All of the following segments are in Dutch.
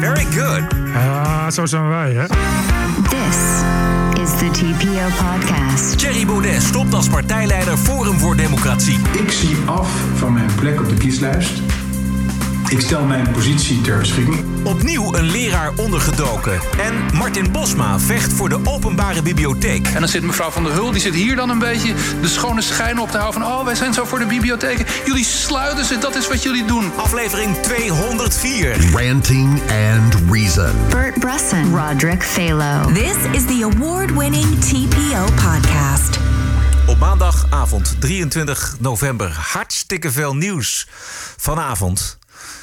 Very good. Ja, zo zijn wij, hè? This is the TPO podcast. Thierry Baudet stopt als partijleider Forum voor Democratie. Ik zie af van mijn plek op de kieslijst. Ik stel mijn positie ter beschikking. Opnieuw een leraar ondergedoken. En Martin Bosma vecht voor de openbare bibliotheek. En dan zit mevrouw Van der Hul, die zit hier dan een beetje de schone schijn op te houden van... oh, wij zijn zo voor de bibliotheken. Jullie sluiten ze, dat is wat jullie doen. Aflevering 204. Ranting and Reason. Bert Bresson. Roderick Phalo. This is the award-winning TPO podcast. Op maandagavond 23 november. Hartstikke veel nieuws vanavond.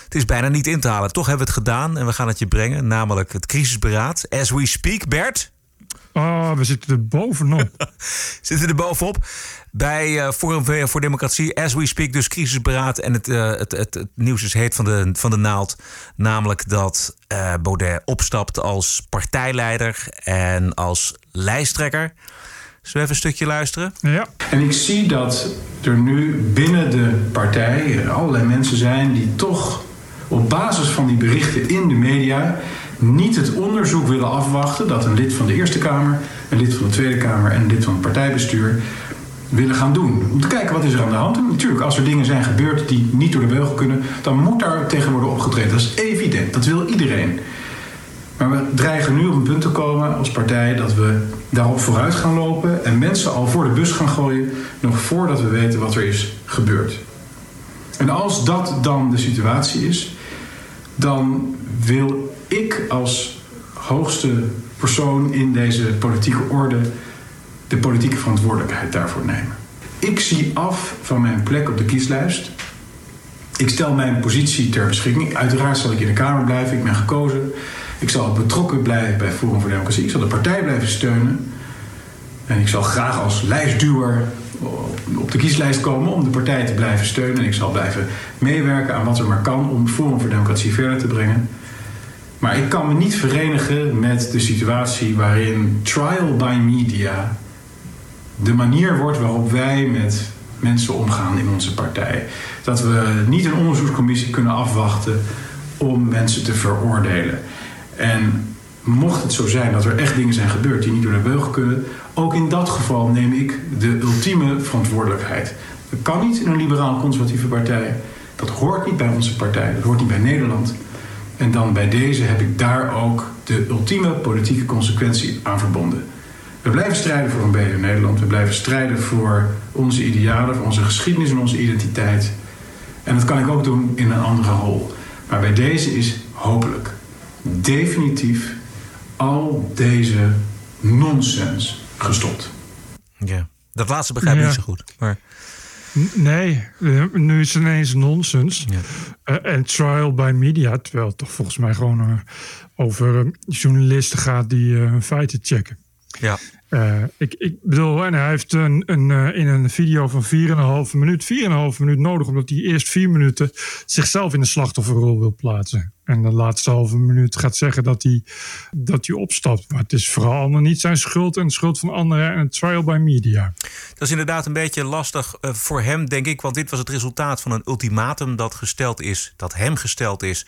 Het is bijna niet in te halen. Toch hebben we het gedaan en we gaan het je brengen. Namelijk het crisisberaad. As we speak. Bert? Oh, we zitten er bovenop. Zitten er bovenop. Bij eh, Forum voor Democratie, as we speak, dus crisisberaad. En het, uh, het, het, het, nieuws is heet van de, van de naald. Namelijk dat uh, Baudet opstapt als partijleider en als lijsttrekker. Zullen we even een stukje luisteren? Ja. En ik zie dat er nu binnen de partij allerlei mensen zijn die toch op basis van die berichten in de media niet het onderzoek willen afwachten dat een lid van de Eerste Kamer, een lid van de Tweede Kamer en een lid van het partijbestuur willen gaan doen. Om te kijken wat is er aan de hand. Natuurlijk, als er dingen zijn gebeurd die niet door de beugel kunnen, dan moet daar tegen worden opgetreden. Dat is evident. Dat wil iedereen. Maar we dreigen nu op een punt te komen als partij dat we daarop vooruit gaan lopen en mensen al voor de bus gaan gooien, nog voordat we weten wat er is gebeurd. En als dat dan de situatie is, dan wil ik als hoogste persoon in deze politieke orde de politieke verantwoordelijkheid daarvoor nemen. Ik zie af van mijn plek op de kieslijst. Ik stel mijn positie ter beschikking. Uiteraard zal ik in de Kamer blijven. Ik ben gekozen. Ik zal betrokken blijven bij Forum voor Democratie. Ik zal de partij blijven steunen. En ik zal graag als lijstduwer op de kieslijst komen om de partij te blijven steunen. En ik zal blijven meewerken aan wat er maar kan om Forum voor Democratie verder te brengen. Maar ik kan me niet verenigen met de situatie waarin trial by media de manier wordt waarop wij met mensen omgaan in onze partij. Dat we niet een onderzoekscommissie kunnen afwachten om mensen te veroordelen. En mocht het zo zijn dat er echt dingen zijn gebeurd die niet door de beugel kunnen, ook in dat geval neem ik de ultieme verantwoordelijkheid. Dat kan niet in een liberaal-conservatieve partij. Dat hoort niet bij onze partij. Dat hoort niet bij Nederland. En dan bij deze heb ik daar ook de ultieme politieke consequentie aan verbonden. We blijven strijden voor een beter Nederland. We blijven strijden voor onze idealen, voor onze geschiedenis en onze identiteit. En dat kan ik ook doen in een andere rol. Maar bij deze is hopelijk definitief al deze nonsens gestopt. Ja, dat laatste begrijp ik Ja. niet zo goed. Maar Nee, nu is het ineens nonsens. Ja. Eh, en trial by media, terwijl het toch volgens mij gewoon eh, over eh, journalisten gaat die eh, hun feiten checken. ja, Eh, ik, ik bedoel, en hij heeft een, een, eh, in een video van 4,5 minuut, 4,5 minuut nodig, omdat hij eerst 4 minuten zichzelf in de slachtofferrol wil plaatsen. En de laatste halve minuut gaat zeggen dat hij, dat hij opstapt. Maar het is vooral allemaal niet zijn schuld en de schuld van anderen en het trial by media. dat is inderdaad een beetje lastig eh, voor hem, denk ik. Want dit was het resultaat van een ultimatum dat gesteld is, dat hem gesteld is.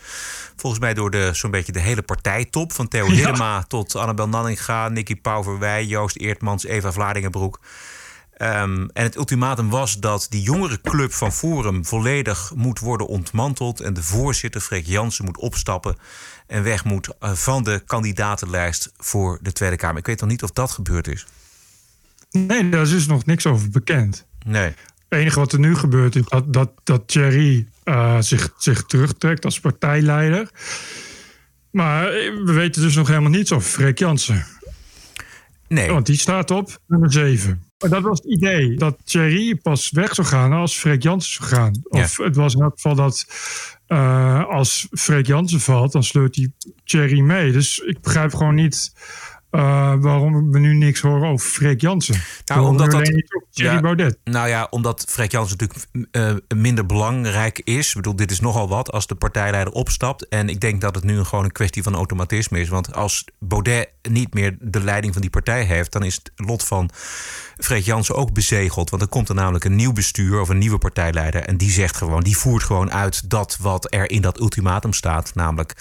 Volgens mij door de, zo'n beetje de hele partijtop. Van Theo Ja. Hiddema tot Annabel Nanninga, Nicky Pauverwij, Joost Eertmans, Eva Vlaardingenbroek. Ehm, en het ultimatum was dat die jongere club van Forum volledig moet worden ontmanteld. En de voorzitter, Freek Jansen, moet opstappen en weg moet eh, van de kandidatenlijst voor de Tweede Kamer. Ik weet nog niet of dat gebeurd is. Nee, daar is dus nog niks over bekend. Nee. Het enige wat er nu gebeurt is dat, dat, dat Thierry eh, zich, zich terugtrekt als partijleider. Maar eh, we weten dus nog helemaal niets over Freek Jansen. Nee. Want die staat op nummer 7. Maar dat was het idee. Dat Thierry pas weg zou gaan als Freek Jansen zou gaan. Of het was in elk geval dat uh, als Freek Jansen valt, dan sleurt hij Thierry mee. Dus ik begrijp gewoon niet uh, waarom we nu niks horen over Freek Jansen. Nou, omdat dat, ja, Baudet. Nou ja, omdat Freek Jansen natuurlijk uh, minder belangrijk is. Ik bedoel, dit is nogal wat als de partijleider opstapt. En ik denk dat het nu gewoon een kwestie van automatisme is. Want als Baudet niet meer de leiding van die partij heeft, dan is het lot van Freek Jansen ook bezegeld. Want dan komt er namelijk een nieuw bestuur of een nieuwe partijleider. En die zegt gewoon, die voert gewoon uit dat wat er in dat ultimatum staat. Namelijk,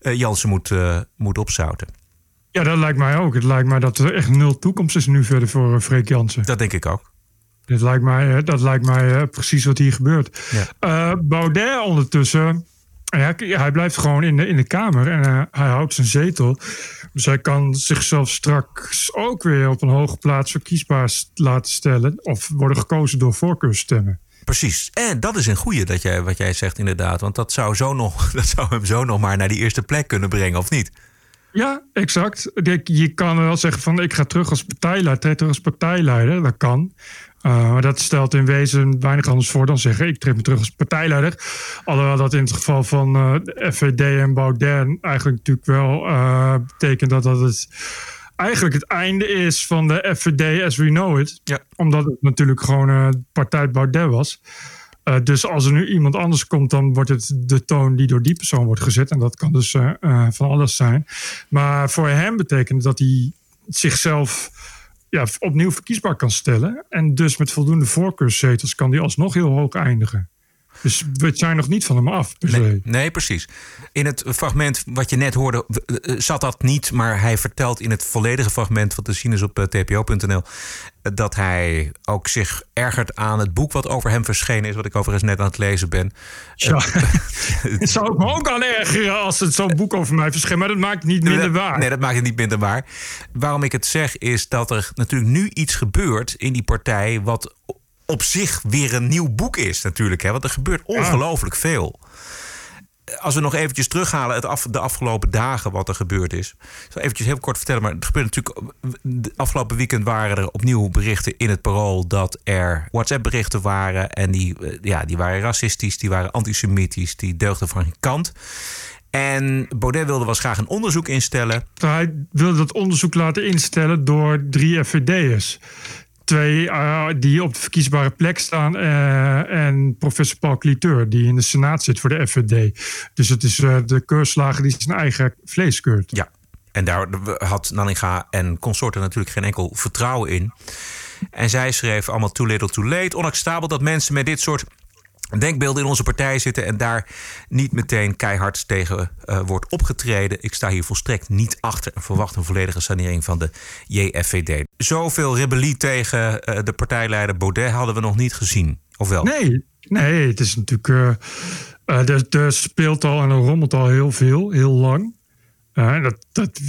uh, Jansen moet, moet opzouten. Ja, dat lijkt mij ook. Het lijkt mij dat er echt nul toekomst is nu verder voor uh, Freek Jansen. Dat denk ik ook. Dat lijkt mij, dat lijkt mij uh, precies wat hier gebeurt. Ja. Uh, Baudet ondertussen, ja, hij blijft gewoon in de, in de Kamer en hij houdt zijn zetel. Dus hij kan zichzelf straks ook weer op een hoge plaats verkiesbaar laten stellen. Of worden gekozen door voorkeurstemmen. Precies. En dat is een goede dat jij, wat jij zegt inderdaad. Want dat zou, zo nog, dat zou hem zo nog maar naar die eerste plek kunnen brengen, of niet? Ja, exact. Je kan wel zeggen van ik ga terug als partijleider, treed terug als partijleider. Dat kan. Uh, maar dat stelt in wezen weinig anders voor dan zeggen ik treed me terug als partijleider. Alhoewel dat in het geval van uh, FVD en Baudet eigenlijk natuurlijk wel uh, betekent dat dat het eigenlijk het einde is van de FVD as we know it. Ja. Omdat het natuurlijk gewoon partij Baudet was. Uh, dus als er nu iemand anders komt, dan wordt het de toon die door die persoon wordt gezet. En dat kan dus uh, uh, van alles zijn. Maar voor hem betekent dat hij zichzelf ja, opnieuw verkiesbaar kan stellen. En dus met voldoende voorkeurszetels kan hij alsnog heel hoog eindigen. Dus we zijn nog niet van hem af. Nee, nee, precies. In het fragment wat je net hoorde, zat dat niet. Maar hij vertelt in het volledige fragment, wat te zien is op tpo.nl, dat hij ook zich ergert aan het boek wat over hem verschenen is, wat ik overigens net aan het lezen ben. Ja, het zou ik me ook aan ergeren als het zo'n boek over mij verscheen, maar dat maakt het niet minder waar. Nee, dat maakt het niet minder waar. Waarom ik het zeg is dat er natuurlijk nu iets gebeurt in die partij wat op zich weer een nieuw boek is natuurlijk. Hè? Want er gebeurt ongelooflijk veel. Als we nog eventjes terughalen het af, de afgelopen dagen wat er gebeurd is. Ik zal eventjes heel kort vertellen. Maar het gebeurde natuurlijk... De afgelopen weekend waren er opnieuw berichten in het parool... dat er WhatsApp-berichten waren. En die, eh, ja, die waren racistisch, die waren antisemitisch. Die deugden van geen kant. En Baudet wilde was graag een onderzoek instellen. Hij wilde dat onderzoek laten instellen door drie FVD'ers twee uh, die op de verkiesbare plek staan. Uh, en professor Paul Cliteur, die in de Senaat zit voor de FVD. Dus het is uh, de keurslager die zijn eigen vlees keurt. Ja, en daar had Nanninga en consorten natuurlijk geen enkel vertrouwen in. En zij schreef allemaal too little too late. Onacceptabel dat mensen met dit soort denkbeelden in onze partij zitten en daar niet meteen keihard tegen uh, wordt opgetreden. Ik sta hier volstrekt niet achter en verwacht een volledige sanering van de JFVD. Zoveel rebellie tegen uh, de partijleider Baudet hadden we nog niet gezien, of wel? Nee, nee het is natuurlijk. Uh, er, er speelt al en er rommelt al heel veel, heel lang. Dat, dat,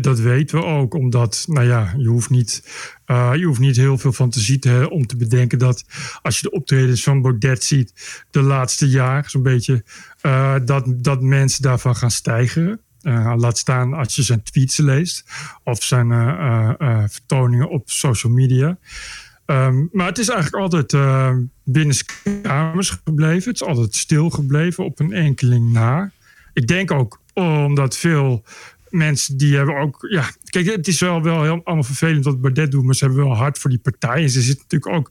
dat, weten we ook, omdat nou ja, je, hoeft niet, uh, je hoeft niet heel veel fantasie te hebben om te bedenken dat als je de optredens van Baudet ziet de laatste jaar, zo'n beetje, uh, dat, dat mensen daarvan gaan stijgen. laat staan als je zijn tweets leest of zijn vertoningen op social media. Um, maar het is eigenlijk altijd uh, binnen kamers gebleven. Het is altijd stil gebleven op een enkeling na. Ik denk ook omdat veel mensen die hebben ook. Ja, kijk, het is wel, wel heel allemaal vervelend wat Baudet doet, maar ze hebben wel hard voor die partij. En ze zitten natuurlijk ook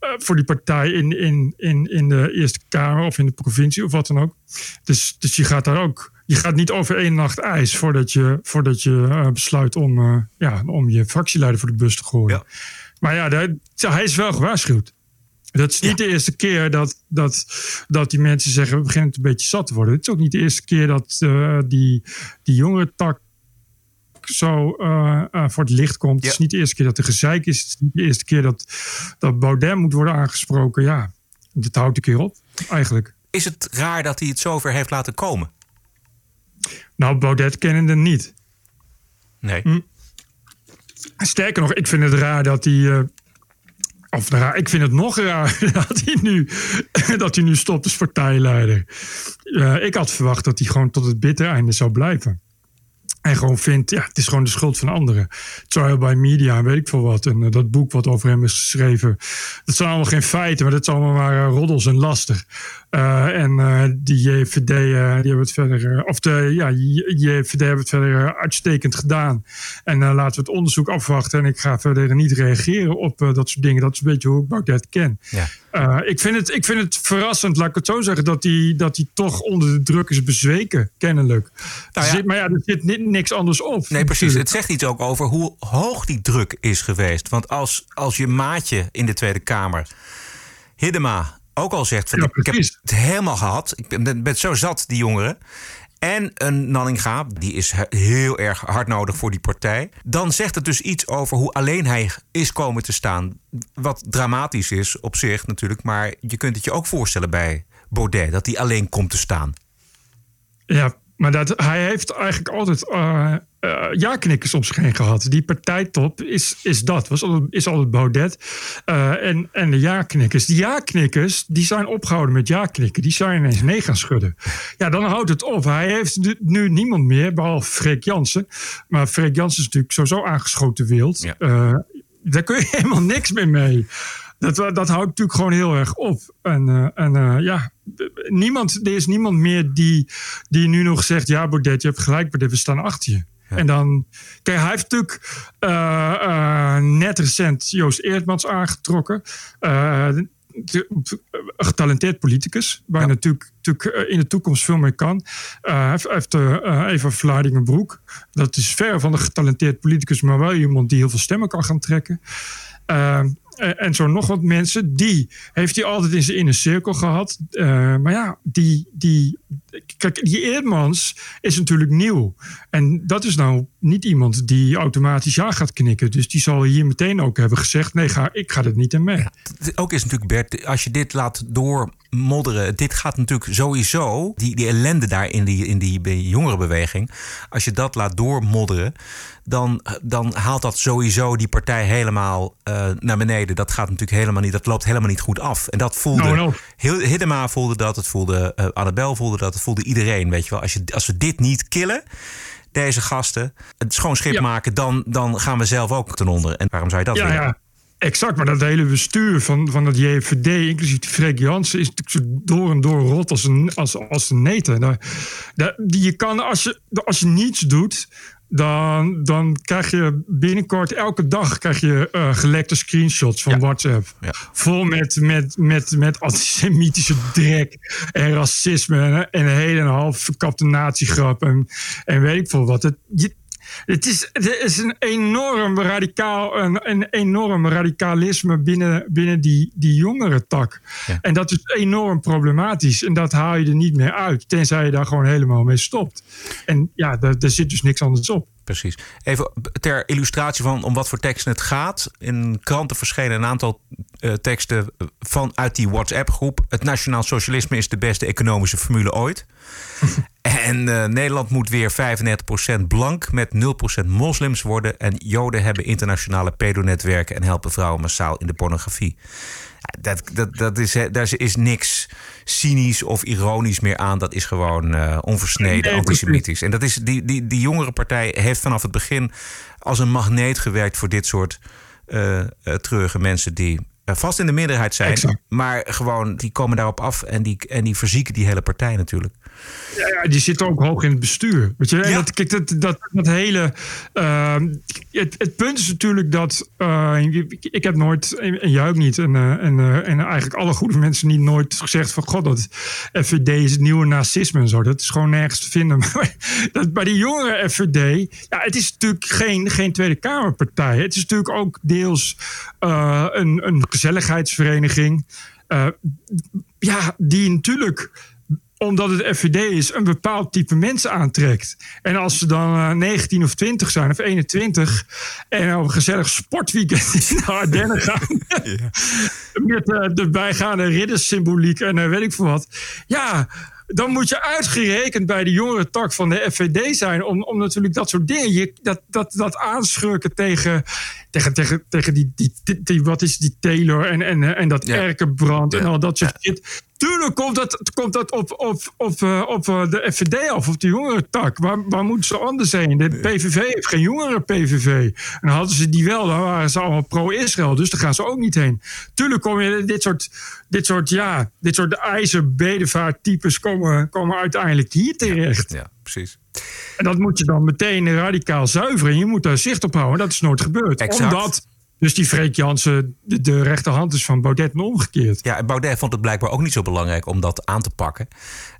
uh, voor die partij in, in, in, in de Eerste Kamer of in de provincie of wat dan ook. Dus, dus je gaat daar ook. Je gaat niet over één nacht ijs voordat je, voordat je uh, besluit om, uh, ja, om je fractieleider voor de bus te gooien. Ja. Maar ja, daar, hij is wel gewaarschuwd. Dat is niet ja. de eerste keer dat, dat, dat die mensen zeggen: we beginnen het een beetje zat te worden. Het is ook niet de eerste keer dat uh, die, die jongere tak zo uh, uh, voor het licht komt. Ja. Het is niet de eerste keer dat er gezeik is. Het is niet de eerste keer dat, dat Baudet moet worden aangesproken. Ja, dit houdt een keer op, eigenlijk. Is het raar dat hij het zover heeft laten komen? Nou, Baudet kennende niet. Nee. Hm. Sterker nog, ik vind het raar dat hij of raar, ik vind het nog raar dat hij nu, dat hij nu stopt als partijleider. Uh, ik had verwacht dat hij gewoon tot het bitter einde zou blijven. En gewoon vindt, ja, het is gewoon de schuld van anderen. Trial by media, weet ik veel wat. En uh, dat boek wat over hem is geschreven. Dat zijn allemaal geen feiten, maar dat zijn allemaal maar uh, roddels en laster. Uh, en die JVD, die hebben het verder, of de ja, JVD hebben het verder uitstekend gedaan. En laten we het onderzoek afwachten. En ik ga verder niet reageren op dat soort dingen. Dat is een beetje hoe ik Baudet ken. Ja. ik, vind het, ik vind het verrassend, laat ik het zo zeggen, dat hij dat toch onder de druk is bezweken, kennelijk. Nou ja. Zit, maar ja, er zit niks anders op. Nee, precies. Het zegt iets ook over hoe hoog die druk is geweest. Want als, als je maatje in de Tweede Kamer, Hiddema, ook al zegt: van, Ik heb het helemaal gehad. Ik ben, ben zo zat, die jongeren. En een Nanninga, die is heel erg hard nodig voor die partij. Dan zegt het dus iets over hoe alleen hij is komen te staan. Wat dramatisch is op zich natuurlijk. Maar je kunt het je ook voorstellen bij Baudet, dat hij alleen komt te staan. Ja, maar dat, hij heeft eigenlijk altijd uh, uh, ja-knikkers om zich heen gehad. Die partijtop is, is dat, was is altijd Baudet. Uh, en, en de ja-knikkers. Die ja-knikkers die zijn opgehouden met ja-knikken. Die zijn ineens nee gaan schudden. Ja, dan houdt het op. Hij heeft nu niemand meer, behalve Freek Jansen. Maar Freek Jansen is natuurlijk sowieso aangeschoten wild. Ja. daar kun je helemaal niks meer mee dat, dat houdt natuurlijk gewoon heel erg op. En, en ja, niemand, er is niemand meer die, die nu nog zegt: Ja, Baudet, je hebt gelijk, Baudet, we staan achter je. Ja. En dan, kijk, hij heeft natuurlijk uh, net recent Joost Eertmans aangetrokken. getalenteerd politicus, waar ja. natuurlijk, natuurlijk in de toekomst veel mee kan. hij heeft, heeft Eva Vlaardingenbroek. Dat is ver van de getalenteerd politicus, maar wel iemand die heel veel stemmen kan gaan trekken. Eh, en zo nog wat mensen. Die heeft hij altijd in zijn inner cirkel gehad. Uh, maar ja, die, die, kijk, die Eerdmans is natuurlijk nieuw. En dat is nou niet iemand die automatisch ja gaat knikken. Dus die zal hier meteen ook hebben gezegd: nee, ga, ik ga er niet in mee. Ook is natuurlijk, Bert, als je dit laat doormodderen. Dit gaat natuurlijk sowieso, die, die ellende daar in die, in die jongerenbeweging. Als je dat laat doormodderen dan, dan haalt dat sowieso die partij helemaal uh, naar beneden. Dat gaat natuurlijk helemaal niet, dat loopt helemaal niet goed af. En dat voelde, no, Hiddema voelde dat, het voelde uh, Annabel voelde dat, het voelde iedereen. Weet je wel, als, je, als we dit niet killen, deze gasten, het schoon schip ja. maken, dan, dan gaan we zelf ook ten onder. En waarom zou je dat ja, willen? Ja. Exact, maar dat hele bestuur van, van het JVD, inclusief Freek Jansen, is natuurlijk door en door rot als een, als, als een neten. Daar, daar, je kan, als je, als je niets doet, dan, dan krijg je binnenkort elke dag krijg je uh, gelekte screenshots van ja. WhatsApp. Ja. Vol met, met, met, met antisemitische drek en racisme en, en een hele en half verkapte natiegrap en, en weet ik veel wat. Het, je, het is, het is een enorm radicaal, een, een enorm radicalisme binnen, binnen die, die jongere tak. Ja. En dat is enorm problematisch. En dat haal je er niet meer uit, tenzij je daar gewoon helemaal mee stopt. En ja, daar, daar zit dus niks anders op. Precies. Even ter illustratie van om wat voor teksten het gaat. In kranten verschenen een aantal uh, teksten vanuit die WhatsApp-groep. Het nationaal socialisme is de beste economische formule ooit. En uh, Nederland moet weer 35% blank met 0% moslims worden. En Joden hebben internationale pedonetwerken en helpen vrouwen massaal in de pornografie. Dat, dat, dat is, daar is niks cynisch of ironisch meer aan. Dat is gewoon uh, onversneden nee, antisemitisch. En dat is, die, die, die jongere partij heeft vanaf het begin als een magneet gewerkt voor dit soort uh, treurige mensen die vast in de meerderheid zijn. Exact. Maar gewoon, die komen daarop af en die, en die verzieken die hele partij natuurlijk. Ja, ja, die zitten ook hoog in het bestuur. Weet je? Ja. Dat, kijk, dat, dat, dat hele. Uh, het, het, punt is natuurlijk dat. Uh, ik heb nooit, en jij ook niet, en, uh, en, en eigenlijk alle goede mensen niet nooit gezegd van. God, dat FVD is het nieuwe nazisme en zo. Dat is gewoon nergens te vinden. Maar dat, bij die jongere FVD. Ja, het is natuurlijk geen, geen Tweede Kamerpartij. Het is natuurlijk ook deels een, een gezelligheidsvereniging. ja, die natuurlijk omdat het FVD is, een bepaald type mensen aantrekt. En als ze dan uh, 19 of 20 zijn, of 21, en op een gezellig sportweekend in de Ardennen gaan. ja. met uh, de bijgaande riddersymboliek en uh, weet ik veel wat. Ja, dan moet je uitgerekend bij de jongere tak van de FVD zijn. Om, om natuurlijk dat soort dingen, je, dat, dat, dat aanschurken tegen, tegen, tegen, tegen die, die, die, die- wat is die Taylor en, en, en dat Ja. Erkenbrand en al dat soort shit. Tuurlijk komt dat, komt dat op, op, op, eh, op eh, de FVD af, op de jongerentak. Waar, waar moeten ze anders heen? De PVV heeft geen jongeren PVV. En hadden ze die wel, dan waren ze allemaal pro-Israël. Dus daar gaan ze ook niet heen. Tuurlijk kom je dit soort, dit soort, ja, dit soort ijzer-bedevaart-types komen, komen uiteindelijk hier terecht. Ja, precies. En dat moet je dan meteen radicaal zuiveren. En je moet daar zicht op houden. Dat is nooit gebeurd. Exact. Omdat dus die Freek Jansen de, de rechterhand is van Baudet en omgekeerd. Ja, en Baudet vond het blijkbaar ook niet zo belangrijk om dat aan te pakken.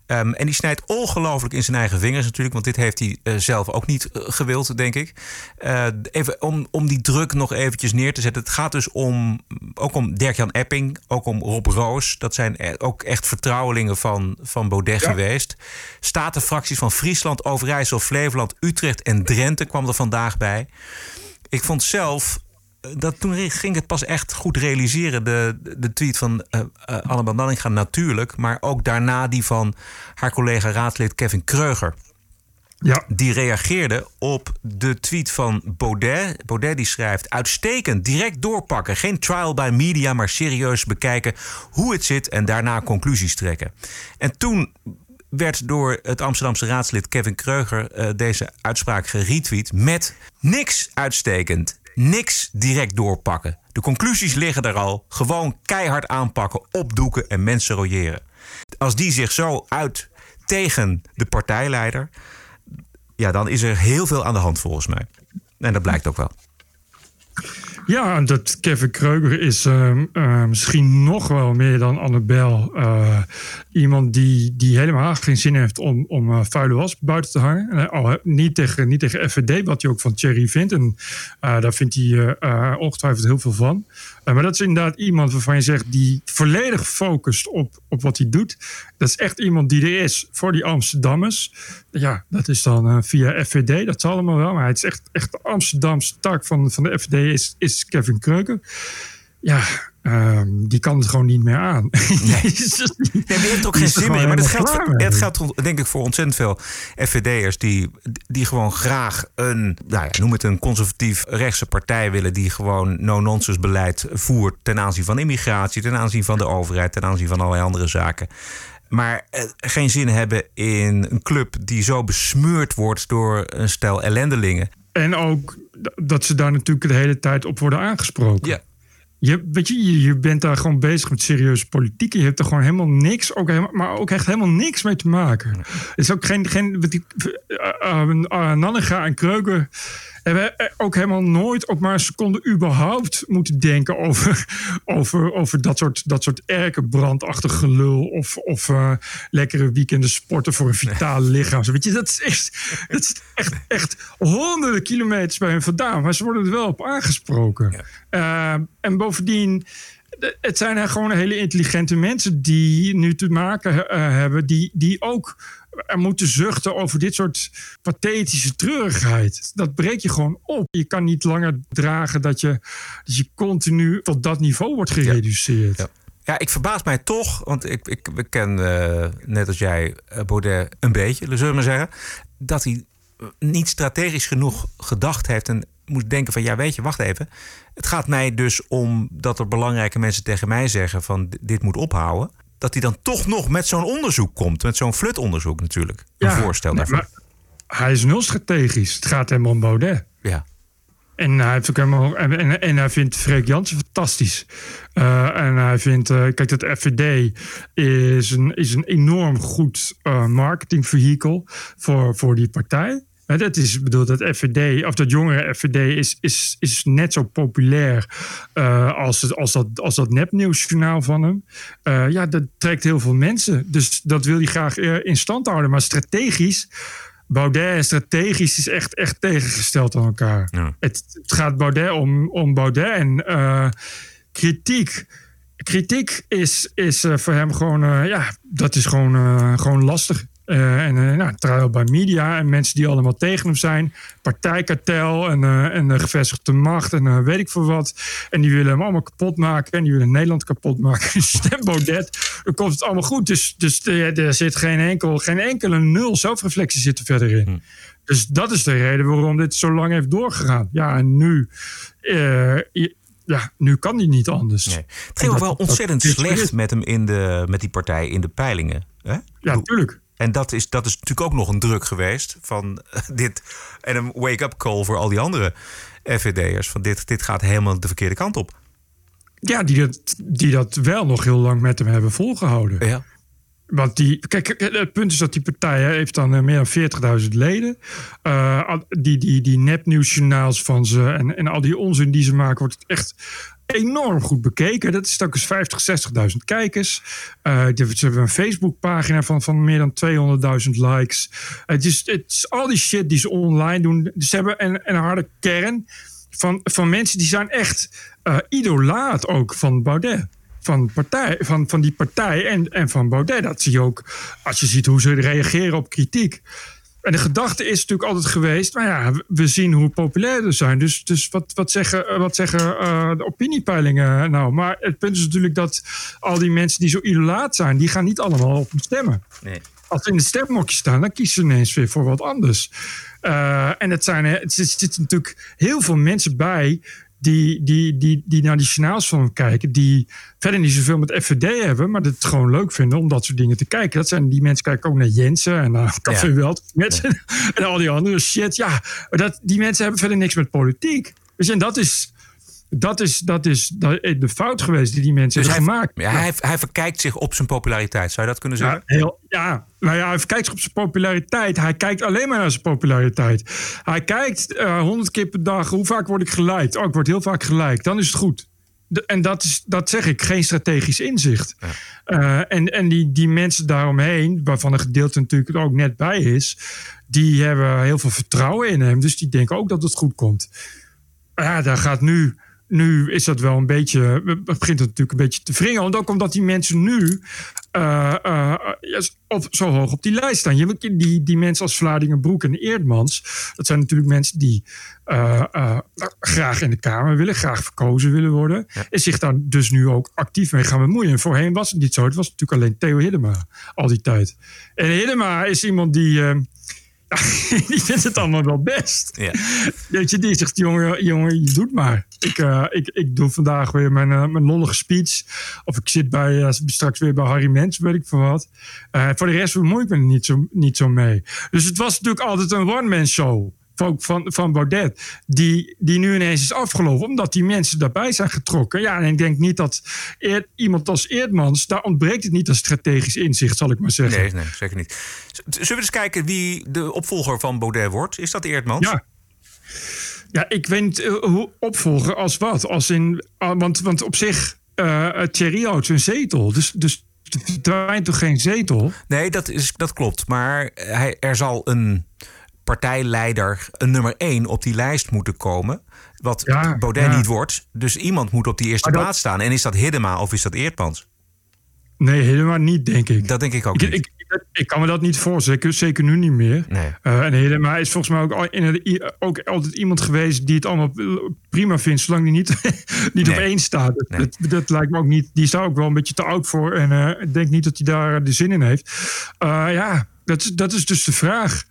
Ehm, en die snijdt ongelooflijk in zijn eigen vingers natuurlijk. Want dit heeft hij eh, zelf ook niet eh, gewild, denk ik. Eh, even om, om die druk nog eventjes neer te zetten. Het gaat dus om, ook om Dirk-Jan Epping. Ook om Rob Roos. Dat zijn e- ook echt vertrouwelingen van, van Baudet geweest. Statenfracties van Friesland, Overijssel, Flevoland, Utrecht en Drenthe kwam er vandaag bij. Ik vond zelf dat toen ging het pas echt goed realiseren. De, de tweet van uh, uh, Annabel Nanninga natuurlijk. Maar ook daarna die van haar collega raadslid Kevin Kreuger. Ja. Die reageerde op de tweet van Baudet. Baudet die schrijft... uitstekend, direct doorpakken. Geen trial by media, maar serieus bekijken hoe het zit... en daarna conclusies trekken. En toen werd door het Amsterdamse raadslid Kevin Kreuger... Uh, deze uitspraak geretweet met... niks uitstekend, niks direct doorpakken. De conclusies liggen er al. Gewoon keihard aanpakken, opdoeken en mensen royeren. Als die zich zo uit tegen de partijleider... ja, dan is er heel veel aan de hand volgens mij. En dat blijkt ook wel. Ja, dat Kevin Kreuger is uh, uh, misschien nog wel meer dan Annabel. Uh, iemand die, die helemaal geen zin heeft om, om uh, vuile was buiten te hangen. Oh, niet, tegen, niet tegen FVD, wat hij ook van Thierry vindt. En daar vindt hij ongetwijfeld heel veel van. Uh, maar dat is inderdaad iemand waarvan je zegt die volledig focust op, op wat hij doet. Dat is echt iemand die er is voor die Amsterdammers. Ja, dat is dan uh, via FVD, dat zal allemaal wel. Maar het is echt, echt de Amsterdamse tak van, van de FVD is, is Kevin Kreuker. Ja, um, die kan het gewoon niet meer aan. Nee, nee die heeft ook geen zin meer. Maar dat geldt, voor, het geldt denk ik voor ontzettend veel FVD'ers die, die gewoon graag een, nou ja, noem het een conservatief rechtse partij willen. Die gewoon no-nonsense beleid voert ten aanzien van immigratie, ten aanzien van de overheid, ten aanzien van allerlei andere zaken. Maar eh, geen zin hebben in een club die zo besmeurd wordt door een stel ellendelingen. En ook dat ze daar natuurlijk de hele tijd op worden aangesproken. Ja. Je, weet je, je bent daar gewoon bezig met serieuze politiek. Je hebt er gewoon helemaal niks, ook helemaal, maar ook echt helemaal niks mee te maken. Het is ook geen. geen uh, uh, uh, en Kreuger hebben ook helemaal nooit ook maar een seconde überhaupt moeten denken over, over, over dat soort, dat soort erkenbrandachtig gelul. Of, of uh, lekkere weekenden sporten voor een vitaal lichaam. Weet je, dat is echt, dat is echt, echt honderden kilometers bij hen vandaan. Maar ze worden er wel op aangesproken. Ja. Uh, en bovendien. Het zijn gewoon hele intelligente mensen die nu te maken uh, hebben, die, die ook er moeten zuchten over dit soort pathetische treurigheid. Dat breek je gewoon op. Je kan niet langer dragen dat je, dat je continu tot dat niveau wordt gereduceerd. Ja. Ja. Ja, ik verbaas mij toch, want ik, ik, ik ken uh, net als jij Baudet een beetje, zullen we maar zeggen, dat hij niet strategisch genoeg gedacht heeft en moet denken van ja, weet je, wacht even. Het gaat mij dus om dat er belangrijke mensen tegen mij zeggen van dit moet ophouden dat hij dan toch nog met zo'n onderzoek komt. Met zo'n flutonderzoek natuurlijk. Een ja, voorstel daarvan. Nee, hij is nul strategisch. Het gaat helemaal om Baudet. Ja. En hij, heeft ook helemaal, en, en, en hij vindt Freek Jansen fantastisch. Uh, en hij vindt, uh, kijk, het FVD is een, is een enorm goed uh, marketingvehikel voor, voor die partij. Dat is, bedoel, dat FVD, of dat jongere FVD is, is, is net zo populair uh, als, als, dat, als dat nepnieuwsjournaal van hem. Uh, ja, dat trekt heel veel mensen. Dus dat wil hij graag uh, in stand houden. Maar strategisch, Baudet strategisch is echt, echt tegengesteld aan elkaar. Ja. Het, het, gaat Baudet om, om Baudet en kritiek. Kritiek is, is voor hem gewoon, ja, dat is gewoon, gewoon lastig. Uh, en uh, nou, trial by media en mensen die allemaal tegen hem zijn. Partijkartel en, uh, en de gevestigde macht en weet ik veel wat. En die willen hem allemaal kapot maken. En die willen Nederland kapot maken. Stem Baudet, dan komt het allemaal goed. Dus, dus er zit geen, enkel, geen enkele nul zelfreflectie zit er verder in. Hm. Dus dat is de reden waarom dit zo lang heeft doorgegaan. Ja, en nu ja, nu kan hij niet anders. Nee. Het ging ook wel ontzettend slecht met hem in de, met die partij in de peilingen. Hè? Ja, natuurlijk. En dat is, dat is natuurlijk ook nog een druk geweest van dit. En een wake-up call voor al die andere FVD'ers. Van dit, dit gaat helemaal de verkeerde kant op. Ja, die dat, die dat wel nog heel lang met hem hebben volgehouden. Ja. Want die, kijk, het punt is dat die partij hè, heeft dan eh, meer dan 40.000 leden. Uh, die, die, die nepnieuwsjournaals van ze en, en al die onzin die ze maken, wordt echt enorm goed bekeken. Dat is eens 50, 60.000 kijkers. Uh, ze hebben een Facebookpagina van, van meer dan 200.000 likes. Het is, het is al die shit die ze online doen. Ze hebben een, een harde kern van, van mensen die zijn echt uh, idolaat ook van Baudet van, partij, van, van die partij en, en van Baudet. Dat zie je ook als je ziet hoe ze reageren op kritiek. En de gedachte is natuurlijk altijd geweest, maar ja, we zien hoe populair ze zijn. Dus, dus wat, wat zeggen, wat zeggen uh, de opiniepeilingen nou? Maar het punt is natuurlijk dat al die mensen die zo idolaat zijn, die gaan niet allemaal op hem stemmen. Nee. Als ze in de stemmokje staan, dan kiezen ze ineens weer voor wat anders. Uh, en het zijn, er zitten natuurlijk heel veel mensen bij die, die, die, die naar die journaals van kijken, die verder niet zoveel met FVD hebben, maar het gewoon leuk vinden om dat soort dingen te kijken. Dat zijn die mensen kijken ook naar Jensen en naar Café ja. Welt mensen, en al die andere shit. Ja, dat, die mensen hebben verder niks met politiek. Dus en dat is, dat is, dat is de fout geweest die die mensen dus hebben gemaakt. Ja, hij, hij verkijkt zich op zijn populariteit. Zou je dat kunnen zeggen? Ja, heel, ja, nou ja, hij verkijkt zich op zijn populariteit. Hij kijkt alleen maar naar zijn populariteit. Hij kijkt eh, honderd keer per dag. Hoe vaak word ik gelijk? Oh, ik word heel vaak gelijk. Dan is het goed. en dat, is, dat zeg ik, geen strategisch inzicht. Uh, en en die, die mensen daaromheen, waarvan een gedeelte natuurlijk ook net bij is, die hebben heel veel vertrouwen in hem. Dus die denken ook dat het goed komt. Ja, daar gaat nu nu is dat wel een beetje, begint het natuurlijk een beetje te wringen. Want ook omdat die mensen nu uh, uh, op, zo hoog op die lijst staan. Je, die, die mensen als Vladingenbroek en Eerdmans, dat zijn natuurlijk mensen die uh, graag in de Kamer willen, graag verkozen willen worden. En zich daar dus nu ook actief mee gaan bemoeien. En voorheen was het niet zo. Het was natuurlijk alleen Theo Hiddema al die tijd. En Hiddema is iemand die die vindt het allemaal wel best. Ja. Weet je, die zegt, jongen, jongen je doet maar. Ik, uh, ik, ik doe vandaag weer mijn, uh, mijn lollige speech. Of ik zit bij, uh, straks weer bij Harry Mens, weet ik veel wat. voor de rest bemoei ik me er niet zo, niet zo mee. Dus het was natuurlijk altijd een one-man show van, van, van Baudet, die, die nu ineens is afgelopen, omdat die mensen daarbij zijn getrokken. Ja, en ik denk niet dat iemand als Eerdmans, daar ontbreekt het niet aan strategisch inzicht, zal ik maar zeggen. Nee, nee zeker niet. Zullen we eens kijken wie de opvolger van Baudet wordt? Is dat Eerdmans? Ja. Ja, ik weet niet uh, hoe opvolger als wat. Als in, uh, want, want op zich, uh, Thierry houdt zijn zetel. Dus, dus er verdwijnt toch geen zetel? Nee, dat, is, dat klopt. Maar hij, er zal een partijleider, een nummer één op die lijst moeten komen. Wat Baudet niet wordt. Dus iemand moet op die eerste plaats staan. En is dat Hiddema of is dat Eerdmans? Nee, helemaal niet, denk ik. Dat denk ik ook ik, niet. Ik, ik, kan me dat niet voorstellen, zeker nu niet meer. Nee. Uh, en helemaal is volgens mij ook, in, ook altijd iemand geweest die het allemaal prima vindt, zolang die niet, niet op één staat. Dat, dat, lijkt me ook niet. Die is daar ook wel een beetje te oud voor. En uh, ik denk niet dat hij daar de zin in heeft. Uh, ja, dat, dat is dus de vraag.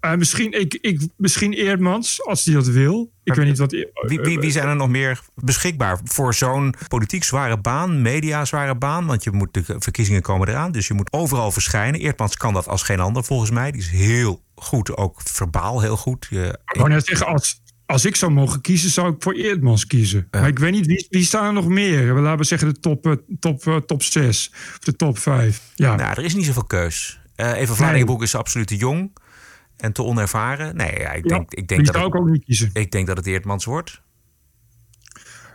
Uh, misschien, ik, ik, misschien Eerdmans, als hij dat wil. Ik weet niet wat. Wie, wie, wie, zijn er nog meer beschikbaar voor zo'n politiek zware baan, media zware baan? Want je moet, de verkiezingen komen eraan, dus je moet overal verschijnen. Eerdmans kan dat als geen ander volgens mij. Die is heel goed, ook verbaal heel goed. Je, ik wou net zeggen, als, als ik zou mogen kiezen, zou ik voor Eerdmans kiezen. Maar ik weet niet, wie, wie staan er nog meer? Laten we zeggen de top, uh, top, uh, top 6 of de top 5. Ja. Nou, er is niet zoveel keus. Even Vlaardingenbroek nee. is absoluut te jong en te onervaren? Nee, ja, ik denk, ik denk dat het, ook, ook niet kiezen. Ik denk dat het Eertmans wordt.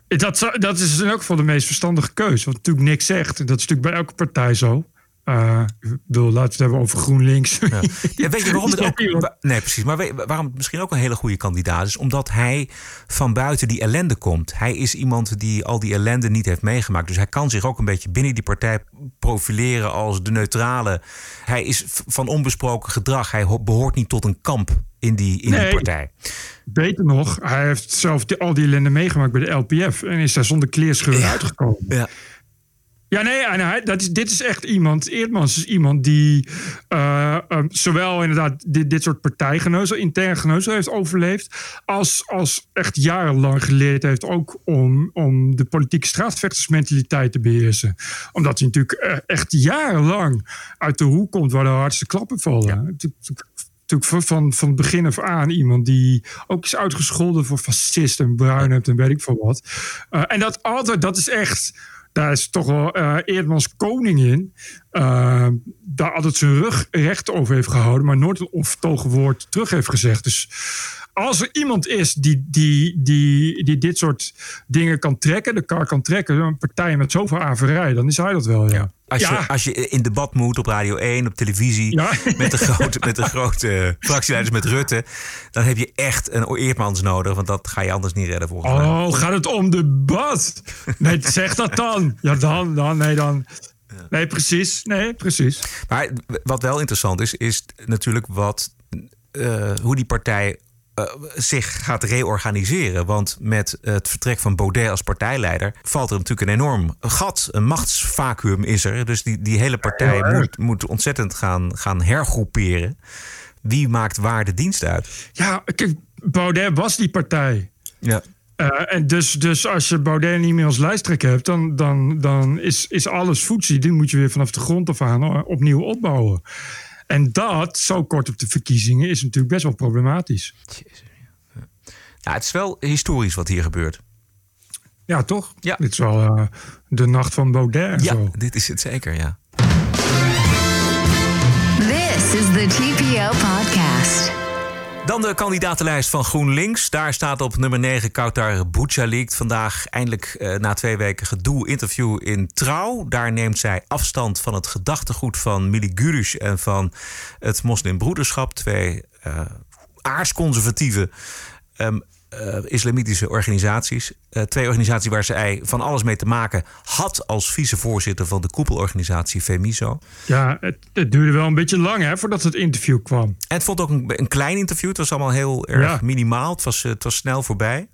Dat, dat is in elk geval de meest verstandige keuze. Want natuurlijk niks zegt. En dat is natuurlijk bij elke partij zo. Uh, ik bedoel, laten we het hebben over GroenLinks. Ja. ja weet je waarom het ook... Nee, precies. Maar weet, waarom het misschien ook een hele goede kandidaat is? Omdat hij van buiten die ellende komt. Hij is iemand die al die ellende niet heeft meegemaakt. Dus hij kan zich ook een beetje binnen die partij profileren als de neutrale. Hij is van onbesproken gedrag. Hij behoort niet tot een kamp in die, in die partij. Beter nog, hij heeft zelf al die ellende meegemaakt bij de LPF. En is daar zonder kleerscheur ja. uitgekomen. Ja. Ja, nee, en hij, dat is, dit is echt iemand. Eerdmans is iemand die uh, um, zowel inderdaad dit, dit soort partijgeneuzel, intern geneuzel heeft overleefd. Als, als echt jarenlang geleerd heeft ook om, om de politieke straatvechtersmentaliteit te beheersen. Omdat hij natuurlijk uh, echt jarenlang uit de hoek komt waar de hardste klappen vallen. Ja. Natuurlijk van, van begin af aan iemand die ook is uitgescholden voor fascist en bruin hebt en weet ik veel wat. Uh, en dat altijd, dat is echt daar is toch wel uh, Eerdmans koningin. Uh, daar altijd zijn rug recht over heeft gehouden, maar nooit een onvertogen woord terug heeft gezegd. Dus als er iemand is die, die, die, die dit soort dingen kan trekken, de kar kan trekken, een partij met zoveel averij, dan is hij dat wel. Ja. ja. Als, ja. Je, als je in debat moet op Radio 1, op televisie, ja. met, de grote, met de grote fractieleiders met Rutte, dan heb je echt een Eerdmans nodig, want dat ga je anders niet redden volgens oh, mij. Oh, gaat het om debat? Nee, zeg dat dan. Ja, dan, dan, nee, dan. Nee, precies. Nee, precies. Maar wat wel interessant is, is natuurlijk wat, uh, hoe die partij uh, zich gaat reorganiseren. Want met het vertrek van Baudet als partijleider valt er natuurlijk een enorm gat, een machtsvacuum is er. Dus die, die hele partij ja, moet, moet ontzettend gaan, gaan hergroeperen. Wie maakt waar de dienst uit? Ja, kijk, Baudet was die partij. Ja. Uh, en dus, dus als je Baudet niet meer als lijsttrekker hebt, dan, dan, dan is, is alles voetzie. Die moet je weer vanaf de grond af aan opnieuw opbouwen. En dat, zo kort op de verkiezingen, is natuurlijk best wel problematisch. Ja, het is wel historisch wat hier gebeurt. Ja, toch? Ja. Dit is wel uh, de nacht van Baudet. Ja, zo. dit is het zeker, ja. This is the TPO podcast. Dan de kandidatenlijst van GroenLinks. Daar staat op nummer 9 Kautar Bouchalik. Vandaag eindelijk uh, na twee weken gedoe interview in Trouw. Daar neemt zij afstand van het gedachtegoed van Mili en van het moslimbroederschap. Twee uh, aarsconservatieve um, uh, islamitische organisaties. Uh, twee organisaties waar zij van alles mee te maken had als vicevoorzitter van de koepelorganisatie Femiso. Ja, het, het, duurde wel een beetje lang hè, voordat het interview kwam. En het vond ook een, een klein interview. Het was allemaal heel erg ja. minimaal. Het was, het was snel voorbij.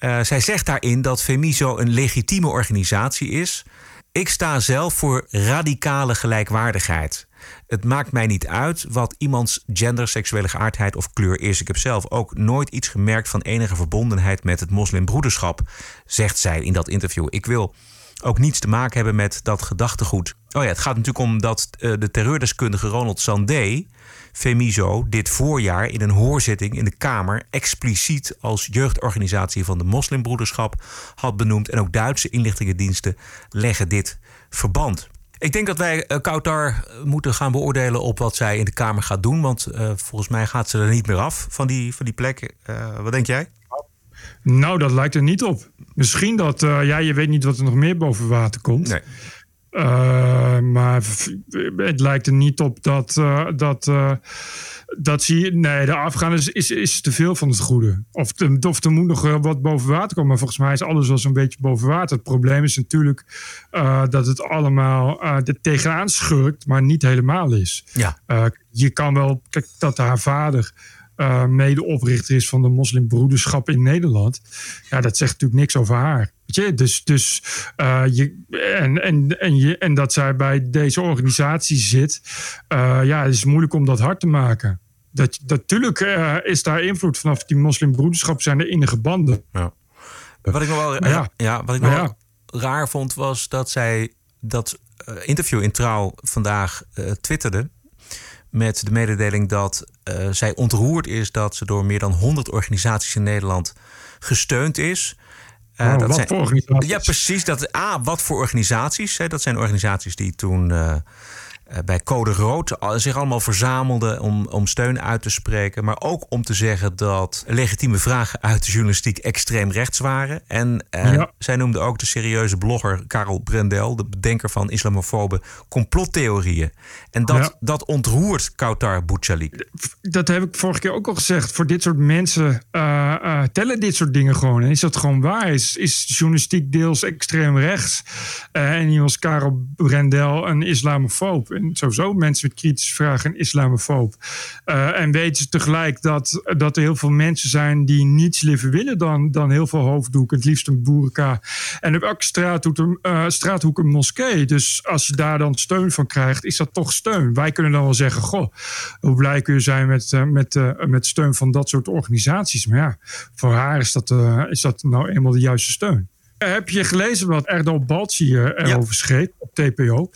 Uh, zij zegt daarin dat Femiso een legitieme organisatie is. Ik sta zelf voor radicale gelijkwaardigheid. Het maakt mij niet uit wat iemands gender, seksuele geaardheid of kleur is. Ik heb zelf ook nooit iets gemerkt van enige verbondenheid met het moslimbroederschap, zegt zij in dat interview. Ik wil ook niets te maken hebben met dat gedachtegoed. Oh ja, het gaat natuurlijk om dat uh, de terreurdeskundige Ronald Sandé Femiso dit voorjaar in een hoorzitting in de Kamer expliciet als jeugdorganisatie van de moslimbroederschap had benoemd. En ook Duitse inlichtingendiensten leggen dit verband. Ik denk dat wij uh, Kautar moeten gaan beoordelen op wat zij in de Kamer gaat doen. Want uh, volgens mij gaat ze er niet meer af van die, van die plek. Uh, wat denk jij? Nou, dat lijkt er niet op. Misschien dat, ja, je weet niet wat er nog meer boven water komt. Nee. Uh, maar het lijkt er niet op dat, uh, dat, uh, dat zie je. Nee, de afgaan is, is, is te veel van het goede. Of, te, of er moet nog wat boven water komen. Maar volgens mij is alles wel zo'n beetje boven water. Het probleem is natuurlijk dat het allemaal er tegenaan schurkt, maar niet helemaal is. Ja. je kan wel, kijk, dat haar vader. Uh, medeoprichter is van de moslimbroederschap in Nederland. Ja, dat zegt natuurlijk niks over haar. Weet je? Dus, dus uh, je, en, en, en, je, en dat zij bij deze organisatie zit, uh, ja, het is moeilijk om dat hard te maken. Dat, natuurlijk is daar invloed vanaf die moslimbroederschap, zijn er innige banden. Ja. Wat ik nog wel, ja. Ja, wat ik nog ja. raar vond, was dat zij dat interview in Trouw vandaag twitterde met de mededeling dat uh, zij ontroerd is dat ze door meer dan 100 organisaties in Nederland gesteund is. Uh, oh, dat wat zijn, voor organisaties? Ja, precies. Dat, A, wat voor organisaties? Hè, dat zijn organisaties die toen eh, bij Code Rood zich allemaal verzamelden om, om steun uit te spreken. Maar ook om te zeggen dat legitieme vragen uit de journalistiek extreem rechts waren. En ja. zij noemde ook de serieuze blogger Karel Brendel, de bedenker van islamofobe complottheorieën. En dat, dat ontroert Kautar Bouchalik. Dat heb ik vorige keer ook al gezegd. Voor dit soort mensen uh, tellen dit soort dingen gewoon. En is dat gewoon waar? Is, is journalistiek deels extreem rechts? en hier was Karel Brendel een islamofoob en sowieso mensen met kritische vragen een islamofoob. Uh, en weten ze tegelijk dat, dat er heel veel mensen zijn die niets liever willen dan, dan heel veel hoofddoek. Het liefst een boerenka. En op elke straathoek, uh, straathoek een moskee. Dus als je daar dan steun van krijgt, is dat toch steun. Wij kunnen dan wel zeggen, goh, hoe blij kun je zijn met, uh, met, met steun van dat soort organisaties. Maar ja, voor haar is dat, is dat nou eenmaal de juiste steun. Heb je gelezen wat Erdal Balci erover ja. schreef op TPO?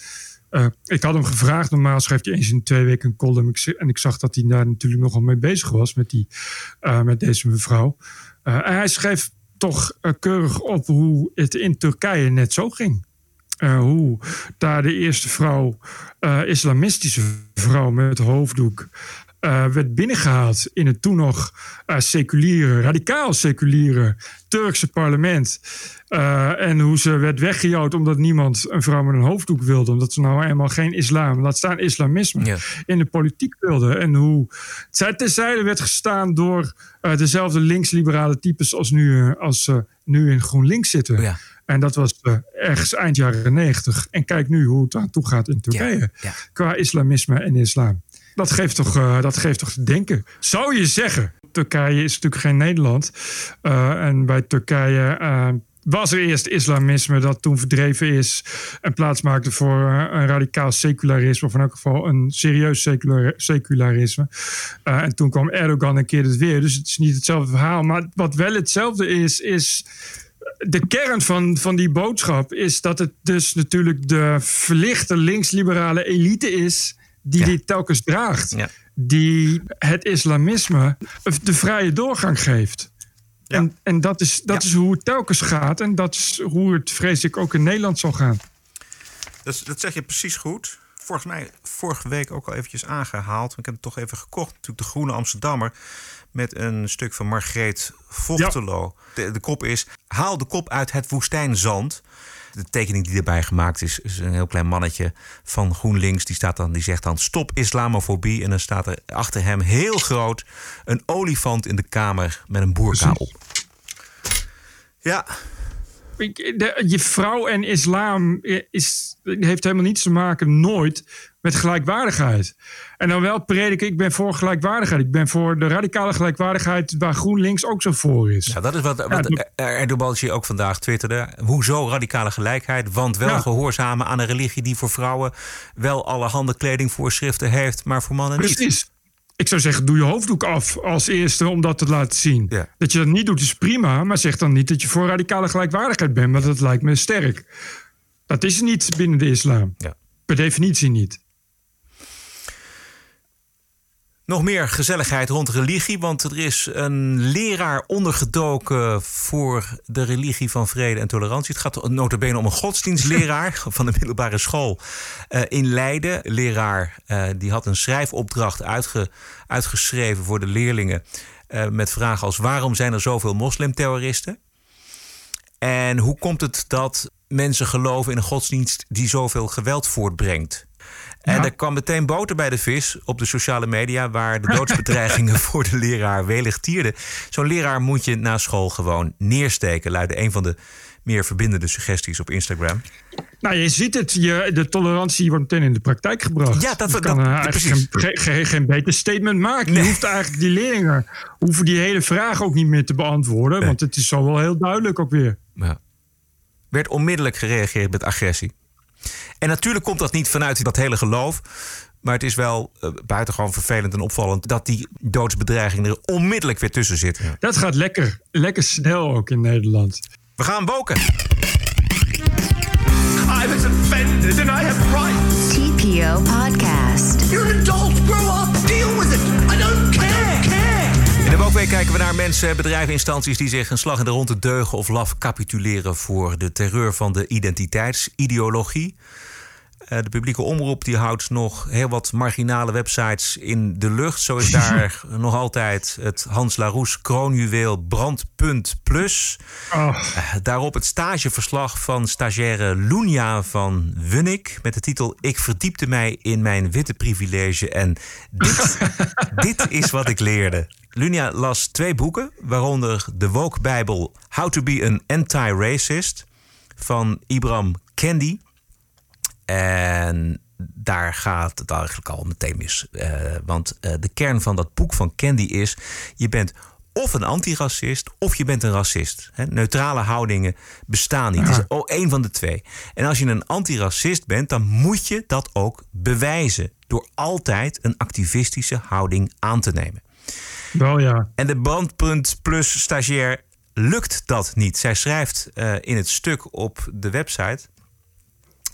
Uh, ik had hem gevraagd, normaal schrijft hij eens in twee weken een column. En ik zag dat hij daar natuurlijk nogal mee bezig was met, die, uh, met deze mevrouw. Uh, en hij schreef toch keurig op hoe het in Turkije net zo ging. hoe daar de eerste vrouw, islamistische vrouw met hoofddoek, uh, werd binnengehaald in het toen nog uh, seculiere, radicaal seculiere Turkse parlement. Uh, en hoe ze werd weggejouwd omdat niemand een vrouw met een hoofddoek wilde. Omdat ze nou eenmaal geen islam, laat staan islamisme, ja. in de politiek wilde. En hoe zij terzijde werd gestaan door dezelfde linksliberale types als nu, als, nu in GroenLinks zitten. Ja. En dat was ergens eind jaren negentig. En kijk nu hoe het aan toe gaat in Turkije. Ja, ja. Qua islamisme en islam. Dat geeft toch, uh, dat geeft toch te denken. Zou je zeggen, Turkije is natuurlijk geen Nederland. Uh, en bij Turkije uh, was er eerst islamisme dat toen verdreven is en plaats maakte voor een radicaal secularisme, of in elk geval een serieus secular, secularisme. En toen kwam Erdogan en keerde het weer. Dus het is niet hetzelfde verhaal. Maar wat wel hetzelfde is, is de kern van, van die boodschap is dat het dus natuurlijk de verlichte linksliberale elite is die ja. dit telkens draagt. Ja. Die het islamisme de vrije doorgang geeft. Ja. En, en dat, is, dat is hoe het telkens gaat. En dat is hoe het, vrees ik, ook in Nederland zal gaan. Dat, dat zeg je precies goed. Volgens mij vorige week ook al eventjes aangehaald. Ik heb het toch even gekocht. Natuurlijk de Groene Amsterdammer. Met een stuk van Margreet Vochtelo. De, de kop is... Haal de kop uit het woestijnzand de tekening die erbij gemaakt is, is een heel klein mannetje van GroenLinks. Die, staat dan, die zegt dan stop islamofobie. En dan staat er achter hem heel groot een olifant in de kamer met een boerka op. Ja. Je vrouw en islam is, heeft helemaal niets te maken, nooit, met gelijkwaardigheid. En dan wel prediken, ik ben voor gelijkwaardigheid. Ik ben voor de radicale gelijkwaardigheid waar GroenLinks ook zo voor is. Ja, dat is wat, wat ja, Erdogan ook vandaag twitterde. Hoezo radicale gelijkheid? Want wel ja. gehoorzamen aan een religie die voor vrouwen wel allerhande kledingvoorschriften heeft, maar voor mannen niet. Precies. Ik zou zeggen, doe je hoofddoek af als eerste om dat te laten zien. Ja. Dat je dat niet doet is prima, maar zeg dan niet dat je voor radicale gelijkwaardigheid bent. Want dat lijkt me sterk. Dat is niet binnen de islam. Ja. Per definitie niet. Nog meer gezelligheid rond religie, want er is een leraar ondergedoken voor de religie van vrede en tolerantie. Het gaat notabene om een godsdienstleraar van de middelbare school uh, in Leiden. Leraar uh, die had een schrijfopdracht uitge, uitgeschreven voor de leerlingen uh, met vragen als waarom zijn er zoveel moslimterroristen? En hoe komt het dat mensen geloven in een godsdienst die zoveel geweld voortbrengt? En er kwam meteen boter bij de vis op de sociale media, waar de doodsbedreigingen voor de leraar welig tierden. Zo'n leraar moet je na school gewoon neersteken, luidde een van de meer verbindende suggesties op Instagram. Nou, je ziet het, je, de tolerantie wordt meteen in de praktijk gebracht. Ja, dat, je kan dat, uh, eigenlijk geen, geen, geen, beter statement maken. Nee. Je hoeft eigenlijk die leerlingen hoeven die hele vraag ook niet meer te beantwoorden, nee. want het is zo wel heel duidelijk ook weer. Ja. Werd onmiddellijk gereageerd met agressie. En natuurlijk komt dat niet vanuit dat hele geloof. Maar het is wel uh, buitengewoon vervelend en opvallend dat die doodsbedreigingen er onmiddellijk weer tussen zitten. Dat gaat lekker, lekker snel ook in Nederland. We gaan boken. I was offended and I have rights. TPO Podcast. You're an adult. Grow up. De kijken we naar mensen, bedrijven, instanties die zich een slag in de ronde deugen of laf capituleren voor de terreur van de identiteitsideologie. Eh, de publieke omroep die houdt nog heel wat marginale websites in de lucht. Zo is daar nog altijd het Hans Laroes kroonjuweel Brandpunt Plus. Oh, Eh, Daarop het stageverslag van stagiaire Lunia van Wunnik... met de titel Ik verdiepte mij in mijn witte privilege en dit, dit is wat ik leerde. Lunia las twee boeken, waaronder de Woke Bijbel How to be an Anti-Racist van Ibram Kendi. En daar gaat het eigenlijk al meteen mis. Eh, want eh, de kern van dat boek van Candy is: je bent of een antiracist of je bent een racist. Neutrale houdingen bestaan niet. Het is oh, één van de twee. En als je een antiracist bent, dan moet je dat ook bewijzen. Door altijd een activistische houding aan te nemen. Ja. En de Brandpunt Plus stagiair lukt dat niet. Zij schrijft eh, in het stuk op de website.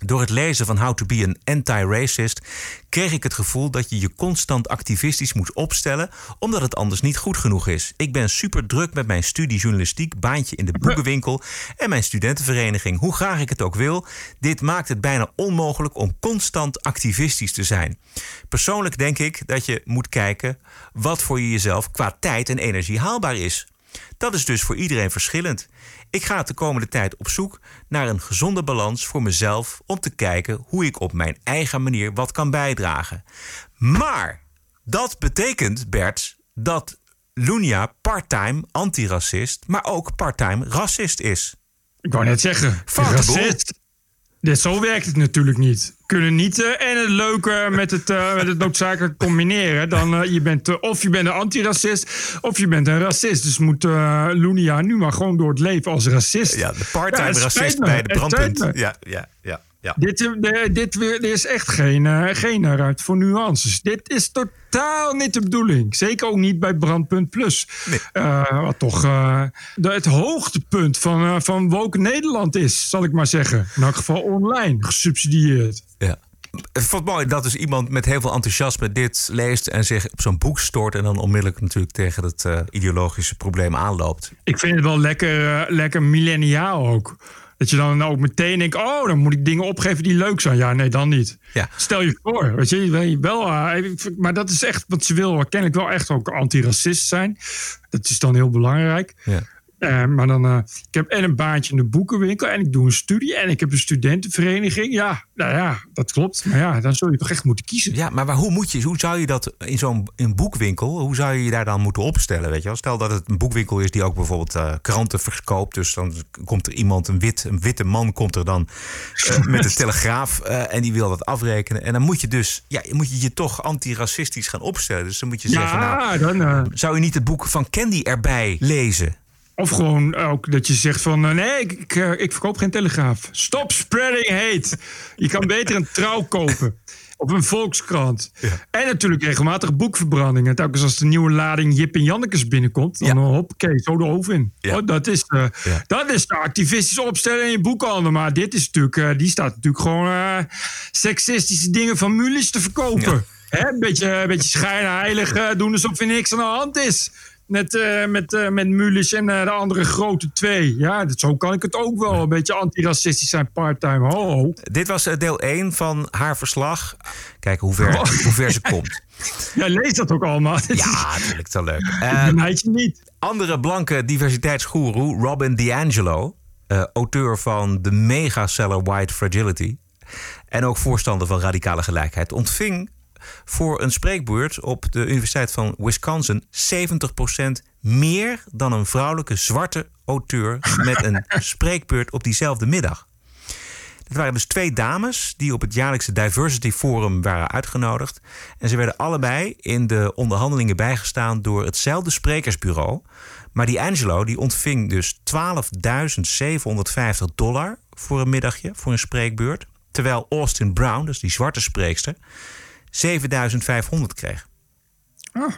Door het lezen van How to be an Anti-Racist kreeg ik het gevoel dat je je constant activistisch moet opstellen, omdat het anders niet goed genoeg is. Ik ben super druk met mijn studie journalistiek, baantje in de boekenwinkel en mijn studentenvereniging. Hoe graag ik het ook wil, dit maakt het bijna onmogelijk om constant activistisch te zijn. Persoonlijk denk ik dat je moet kijken wat voor je jezelf qua tijd en energie haalbaar is. Dat is dus voor iedereen verschillend. Ik ga de komende tijd op zoek naar een gezonde balans voor mezelf om te kijken hoe ik op mijn eigen manier wat kan bijdragen. Maar dat betekent, Bert, dat Lunia part-time antiracist, maar ook part-time racist is. Ik wou net zeggen. Foute racist. Dit, zo werkt het natuurlijk niet. Kunnen niet eh, en het leuke met het, eh, met het noodzakelijk combineren. Dan, eh, je bent, of je bent een antiracist of je bent een racist. Dus moet Lunia nu maar gewoon door het leven als racist. Ja, de part-time racist bij de brandpunt. Ja, ja, ja, ja. Dit, eh, dit, dit is echt geen, eh, geen ruimte voor nuances. Dit is totaal niet de bedoeling. Zeker ook niet bij Brandpunt Plus. Nee. Eh, wat toch de, het hoogtepunt van, van Woke Nederland is, zal ik maar zeggen. In elk geval online, gesubsidieerd. Ja. Ik vond het mooi dat dus iemand met heel veel enthousiasme dit leest en zich op zo'n boek stort en dan onmiddellijk natuurlijk tegen het ideologische probleem aanloopt. Ik vind het wel lekker, lekker millenniaal ook. Dat je dan ook meteen denkt, oh, dan moet ik dingen opgeven die leuk zijn. Ja, nee, dan niet. Ja. Stel je voor, weet je, wel- wel, eh, maar dat is echt wat ze wil. Kennelijk wel echt ook antiracist zijn. Dat is dan heel belangrijk. Ja. Eh, maar dan, eh, ik heb en een baantje in de boekenwinkel en ik doe een studie en ik heb een studentenvereniging. Ja, nou ja, dat klopt. Maar ja, dan zul je toch echt moeten kiezen. Ja, maar hoe, moet je, hoe zou je dat in zo'n in boekwinkel, hoe zou je je daar dan moeten opstellen? Weet je wel? Stel dat het een boekwinkel is die ook bijvoorbeeld eh, kranten verkoopt. Dus dan komt er iemand, een, wit, een witte man, komt er dan met de telegraaf en die wil dat afrekenen. En dan moet je dus, ja, moet je je toch antiracistisch gaan opstellen. Dus dan moet je zeggen, nou, dan, zou je niet het boek van Candy erbij lezen? Of gewoon ook dat je zegt van... eh, nee, ik, ik, eh, ik verkoop geen telegraaf. Stop spreading hate. Je kan beter een trouw kopen. Of een volkskrant. En natuurlijk regelmatig boekverbrandingen. Telkens als de nieuwe lading Jip en Jannekes binnenkomt... dan Ja. hoppakee, zo de oven in. Ja. Oh, dat, is, eh, Ja. dat is de activistische opstelling in je boekhandel. Maar dit is natuurlijk... die staat natuurlijk gewoon... seksistische dingen van Mulis te verkopen. Hè, een beetje, een beetje schijnheilig doen alsof er niks aan de hand is. Met, eh met, eh met Mulis en eh, de andere grote twee. Ja, dat, zo kan ik het ook wel. Een beetje antiracistisch zijn part-time. Ho, ho. Dit was deel 1 van haar verslag. Kijken hoe ver, hoe ver ze komt. Ja, lees dat ook allemaal. Ja, natuurlijk, zo leuk. Benijd je niet. andere blanke diversiteitsgoeroe, Robin DiAngelo, auteur van de megaseller White Fragility en ook voorstander van radicale gelijkheid, ontving voor een spreekbeurt op de Universiteit van Wisconsin 70% meer dan een vrouwelijke zwarte auteur met een spreekbeurt op diezelfde middag. Het waren dus twee dames die op het jaarlijkse Diversity Forum waren uitgenodigd. En ze werden allebei in de onderhandelingen bijgestaan door hetzelfde sprekersbureau. Maar die Angelo die ontving dus 12.750 dollar voor een middagje, voor een spreekbeurt. Terwijl Austin Brown, dus die zwarte spreekster, 7.500 kreeg. Ah,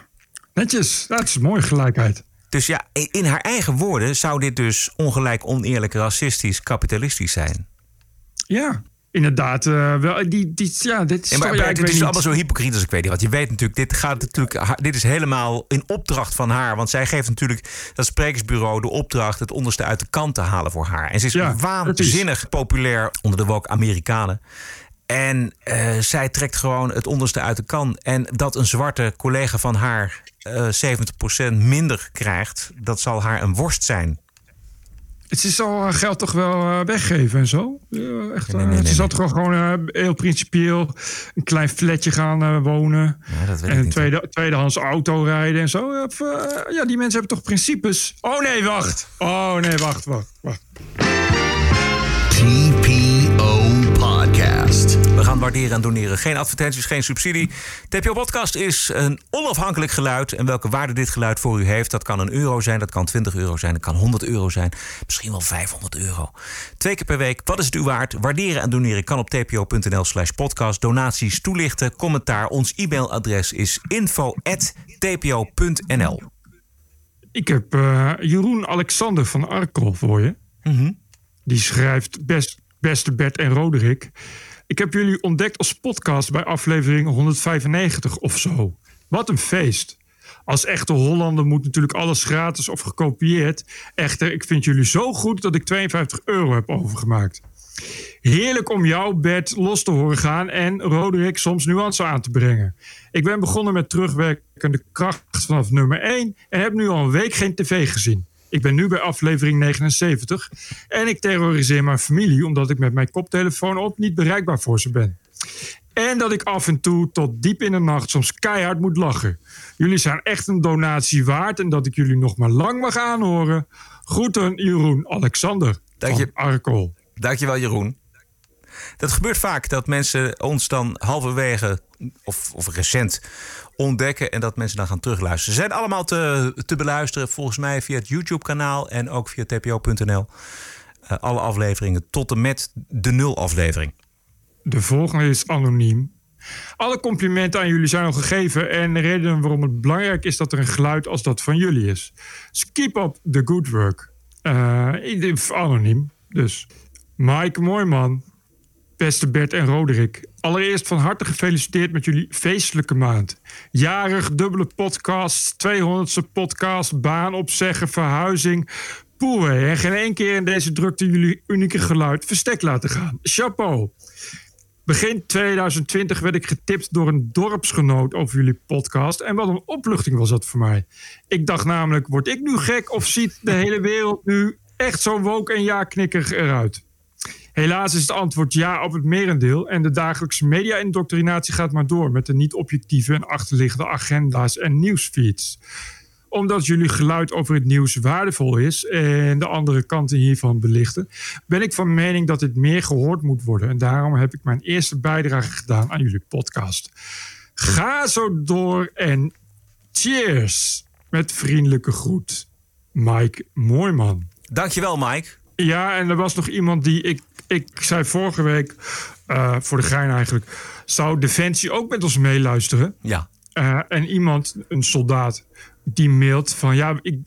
netjes. Dat is mooie gelijkheid. Dus ja, in haar eigen woorden zou dit dus ongelijk, oneerlijk, racistisch, kapitalistisch zijn. Ja, inderdaad. eh, wel, die, die, ja, dit is, Ja, maar ja, het weet is allemaal zo hypocriet als ik weet niet. Want je weet natuurlijk, dit, gaat natuurlijk, dit is helemaal in opdracht van haar. Want zij geeft natuurlijk dat sprekersbureau de opdracht het onderste uit de kant te halen voor haar. En ze is Ja, waanzinnig populair onder de woke Amerikanen. En eh, zij trekt gewoon het onderste uit de kan. En dat een zwarte collega van haar eh 70% minder krijgt, dat zal haar een worst zijn. Ze zal haar geld toch wel eh, weggeven en zo? Ja, echt, Nee, nee, nee, eh, nee, ze zal toch gewoon eh, heel principieel een klein flatje gaan eh, wonen. Ja, dat weet en ik een niet. tweede, tweedehands auto rijden en zo. Of, eh, ja, die mensen hebben toch principes? Oh nee, wacht. Oh nee, wacht, wacht, wacht. TPO Podcast. Gaan waarderen en doneren. Geen advertenties, geen subsidie. TPO Podcast is een onafhankelijk geluid. En welke waarde dit geluid voor u heeft, dat kan een euro zijn, dat kan 20 euro zijn, dat kan 100 euro zijn. Misschien wel 500 euro. Twee keer per week. Wat is het u waard? Waarderen en doneren kan op tpo.nl slash podcast. Donaties, toelichten, commentaar. Ons e-mailadres is info.tpo.nl. Ik heb eh, Jeroen Alexander van Arkel voor je. Mhm. Die schrijft best, Beste Bert en Roderick. Ik heb jullie ontdekt als podcast bij aflevering 195 of zo. Wat een feest. Als echte Hollander moet natuurlijk alles gratis of gekopieerd. Echter, ik vind jullie zo goed dat ik 52 euro heb overgemaakt. Heerlijk om jou, Bert, los te horen gaan en Roderick soms nuance aan te brengen. Ik ben begonnen met terugwerkende kracht vanaf nummer 1 en heb nu al een week geen tv gezien. Ik ben nu bij aflevering 79 en ik terroriseer mijn familie omdat ik met mijn koptelefoon op niet bereikbaar voor ze ben. En dat ik af en toe tot diep in de nacht soms keihard moet lachen. Jullie zijn echt een donatie waard en dat ik jullie nog maar lang mag aanhoren. Groeten Jeroen Alexander Dank je. Arkel. Dankjewel, Jeroen. Dat gebeurt vaak dat mensen ons dan halverwege of, of recent ontdekken en dat mensen dan gaan terugluisteren. Ze zijn allemaal te, te beluisteren volgens mij via het YouTube-kanaal en ook via tpo.nl. Eh, alle afleveringen tot en met de nul aflevering. De volgende is anoniem. Alle complimenten aan jullie zijn al gegeven en de reden waarom het belangrijk is dat er een geluid als dat van jullie is. Dus keep up the good work. Eh, anoniem, dus. Mike, mooi. Beste Bert en Roderick. Allereerst van harte gefeliciteerd met jullie feestelijke maand. Jarig, dubbele podcast, 200ste podcast, baan opzeggen, verhuizing. Poeh, en geen één keer in deze drukte jullie unieke geluid verstek laten gaan. Chapeau. Begin 2020 werd ik getipt door een dorpsgenoot over jullie podcast. En wat een opluchting was dat voor mij. Ik dacht namelijk, word ik nu gek of ziet de hele wereld nu echt zo woke en ja-knikker eruit? Helaas is het antwoord ja op het merendeel. En de dagelijkse media-indoctrinatie gaat maar door met de niet-objectieve en achterliggende agenda's en nieuwsfeeds omdat jullie geluid over het nieuws waardevol is en de andere kanten hiervan belichten, ben ik van mening dat dit meer gehoord moet worden. En daarom heb ik mijn eerste bijdrage gedaan aan jullie podcast. Ga zo door en cheers! Met vriendelijke groet. Mike Mooiman. Dankjewel, Mike. Ja, en er was nog iemand die ik, ik zei vorige week, eh, voor de gein eigenlijk, zou Defensie ook met ons meeluisteren? Ja. Eh, en iemand, een soldaat, die mailt van ja, ik,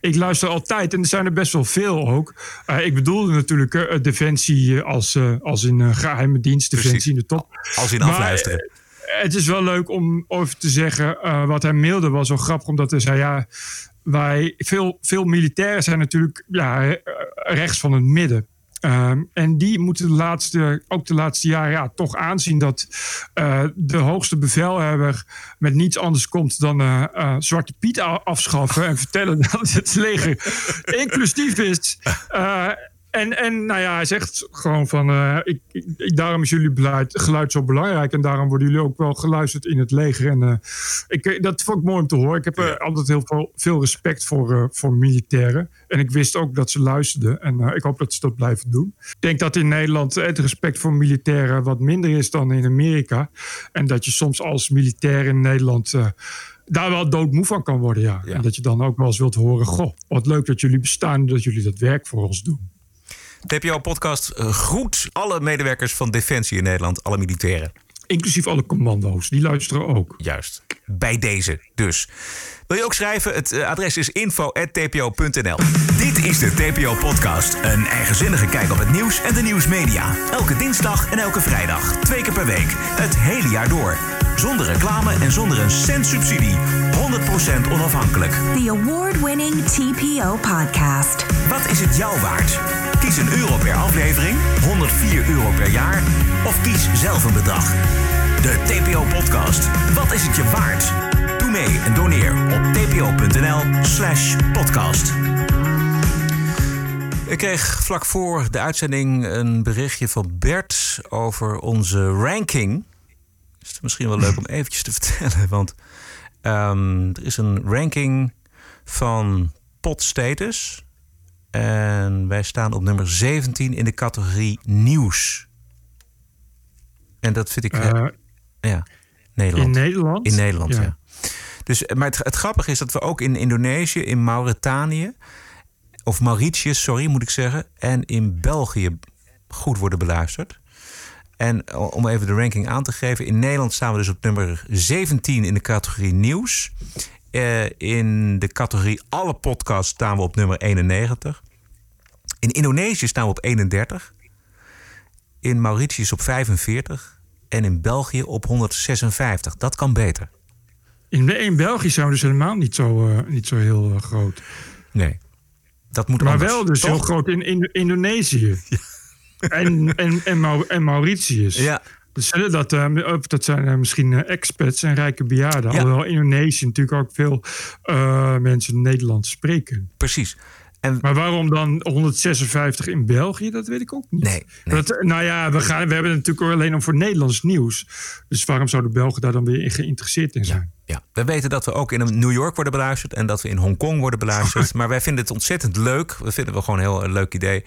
ik luister altijd en er zijn er best wel veel ook. Eh, ik bedoelde natuurlijk Defensie als, als in eh, geheime dienst, Defensie in de top. Als in Maar, afluisteren. het is wel leuk om over te zeggen. wat hij mailde was wel grappig, omdat hij zei: ja, wij, veel, veel militairen zijn natuurlijk ja, eh, rechts van het midden. Ehm, en die moeten de laatste, ook de laatste jaren ja, toch aanzien dat eh, de hoogste bevelhebber met niets anders komt dan eh, Zwarte Piet afschaffen en vertellen dat het leger inclusief is. En, en nou ja, hij zegt gewoon van, eh, ik, daarom is jullie beleid, geluid zo belangrijk en daarom worden jullie ook wel geluisterd in het leger. En eh, ik, eh, dat vond ik mooi om te horen. Ik heb altijd heel veel, veel respect voor, voor militairen. En ik wist ook dat ze luisterden. En ik hoop dat ze dat blijven doen. Ik denk dat in Nederland het respect voor militairen wat minder is dan in Amerika. En dat je soms als militair in Nederland daar wel doodmoe van kan worden. Ja. Ja. En dat je dan ook wel eens wilt horen: Goh, wat leuk dat jullie bestaan en dat jullie dat werk voor ons doen. TPO-podcast eh, groet alle medewerkers van Defensie in Nederland, alle militairen. Inclusief alle commando's, die luisteren ook. Juist. Bij deze dus. Wil je ook schrijven? Het eh, adres is info.tpo.nl. Dit is de TPO-podcast. Een eigenzinnige kijk op het nieuws en de nieuwsmedia. Elke dinsdag en elke vrijdag. Twee keer per week. Het hele jaar door. Zonder reclame en zonder een cent subsidie. 100% onafhankelijk. The award winning TPO podcast. Wat is het jou waard? Kies een euro per aflevering, 104 euro per jaar of kies zelf een bedrag. De TPO-podcast. Wat is het je waard? Doe mee en doneer op tpo.nl slash podcast. Ik kreeg vlak voor de uitzending een berichtje van Bert over onze ranking. Is het misschien wel leuk om eventjes te vertellen, want ehm, er is een ranking van Podstatus. En wij staan op nummer 17 in de categorie nieuws. En dat vind ik... Eh, ja, Nederland. in Nederland? In Nederland, ja. Ja. Dus, maar het, het grappige is dat we ook in Indonesië, in Mauritanië... of Mauritius, sorry, moet ik zeggen... en in België goed worden beluisterd. En om even de ranking aan te geven... in Nederland staan we dus op nummer 17 in de categorie nieuws. Eh, in de categorie alle podcasts staan we op nummer 91. In Indonesië staan we op 31. In Mauritius op 45. En in België op 156. Dat kan beter. In, in België zijn we dus helemaal niet zo, eh, niet zo heel eh, groot. Nee. Dat moet Maar anders, wel dus toch? heel groot in, in Indonesië. En, en, en, Mau- en Mauritius. Ja, zullen dat, eh, of dat zijn eh, misschien eh, expats en rijke bejaarden. Ja. Alhoewel Indonesië natuurlijk ook veel mensen Nederlands spreken. precies. En Maar waarom dan 156 in België? Dat weet ik ook niet. Nee, nee. Dat, nou ja, we, gaan, we hebben het natuurlijk alleen om voor Nederlands nieuws. Dus waarom zouden Belgen daar dan weer in geïnteresseerd in zijn? Ja, we weten dat we ook in New York worden beluisterd en dat we in Hongkong worden beluisterd. maar wij vinden het ontzettend leuk. We vinden het gewoon een heel leuk idee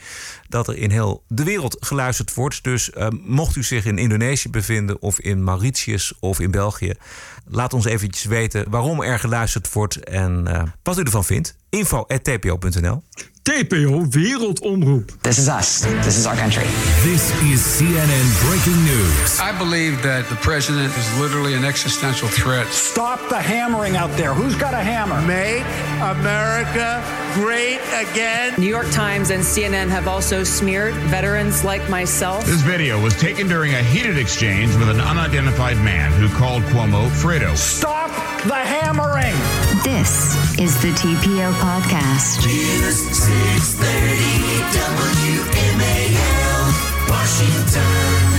dat er in heel de wereld geluisterd wordt. Dus eh, mocht u zich in Indonesië bevinden of in Mauritius of in België, laat ons eventjes weten waarom er geluisterd wordt en eh, wat u ervan vindt. info@tpo.nl. TPO Wereldomroep. This is us. This is our country. This is CNN breaking news. I believe that the president is literally an existential threat. Stop the hammering out there. Who's got a hammer? Make America great again. New York Times and CNN have also smeared veterans like myself. This video was taken during a heated exchange with an unidentified man who called Cuomo Fredo. Stop the hammering. This is the TPO podcast.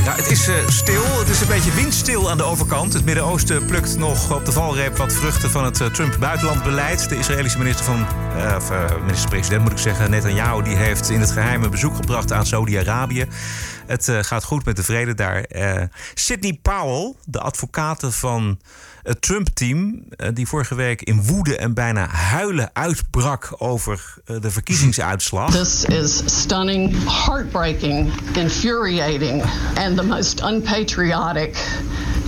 Ja, het is eh, stil. Het is een beetje windstil aan de overkant. Het Midden-Oosten plukt nog op de valreep wat vruchten van het eh, Trump-buitenlandbeleid. De Israëlische minister van, eh, minister-president moet ik zeggen, Netanyahu, die heeft in het geheim een bezoek gebracht aan Saudi-Arabië. Het eh, gaat goed met de vrede daar. Eh Sidney Powell, de advocaat van het Trump-team, eh, die vorige week in woede en bijna huilen uitbrak over eh, de verkiezingsuitslag. This is stunning, heartbreaking, infuriating, and the most unpatriotic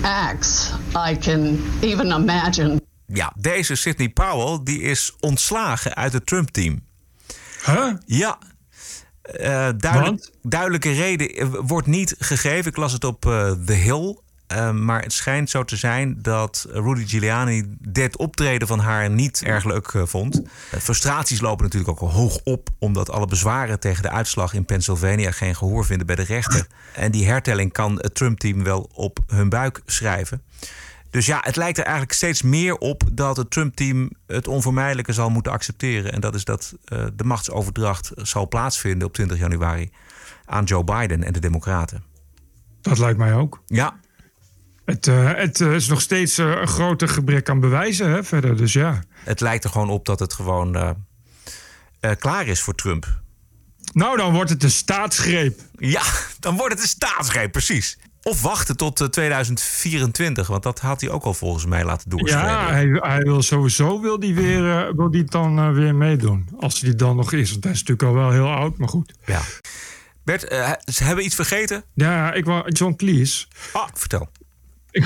acts I can even imagine. Ja, deze Sidney Powell die is ontslagen uit het Trump-team. Huh? Ja. Eh, duidelijk, duidelijke reden eh, wordt niet gegeven. Ik las het op eh, The Hill. Eh, maar het schijnt zo te zijn dat Rudy Giuliani dit optreden van haar niet erg leuk vond. Frustraties lopen natuurlijk ook hoog op, omdat alle bezwaren tegen de uitslag in Pennsylvania geen gehoor vinden bij de rechter. En die hertelling kan het Trump-team wel op hun buik schrijven. Dus ja, het lijkt er eigenlijk steeds meer op dat het Trump-team het onvermijdelijke zal moeten accepteren. En dat is dat eh, de machtsoverdracht zal plaatsvinden op 20 januari aan Joe Biden en de Democraten. Dat lijkt mij ook. Ja, Het, eh, het eh, is nog steeds een groter gebrek aan bewijzen hè, verder. Dus ja. het lijkt er gewoon op dat het gewoon klaar is voor Trump. Nou, dan wordt het een staatsgreep. Ja, dan wordt het een staatsgreep, precies. Of wachten tot eh, 2024, want dat had hij ook al volgens mij laten doorschrijven. Ja, hij, hij wil sowieso wil die weer, eh, wil die dan eh, weer meedoen. Als hij dan nog is. Want hij is natuurlijk al wel heel oud, maar goed. Ja. Bert, eh, ze hebben iets vergeten? Ja, ik wou John Cleese. Ah, vertel.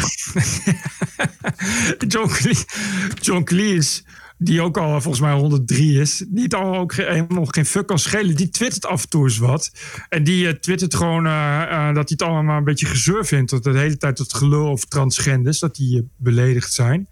John, Cleese, John Cleese, die ook al volgens mij 103 is, niet al ook helemaal geen fuck kan schelen, die twittert af en toe eens wat. En die eh, twittert gewoon eh, eh, dat hij het allemaal een beetje gezeur vindt. Dat de hele tijd dat gelul over transgenders, dat die eh, beledigd zijn.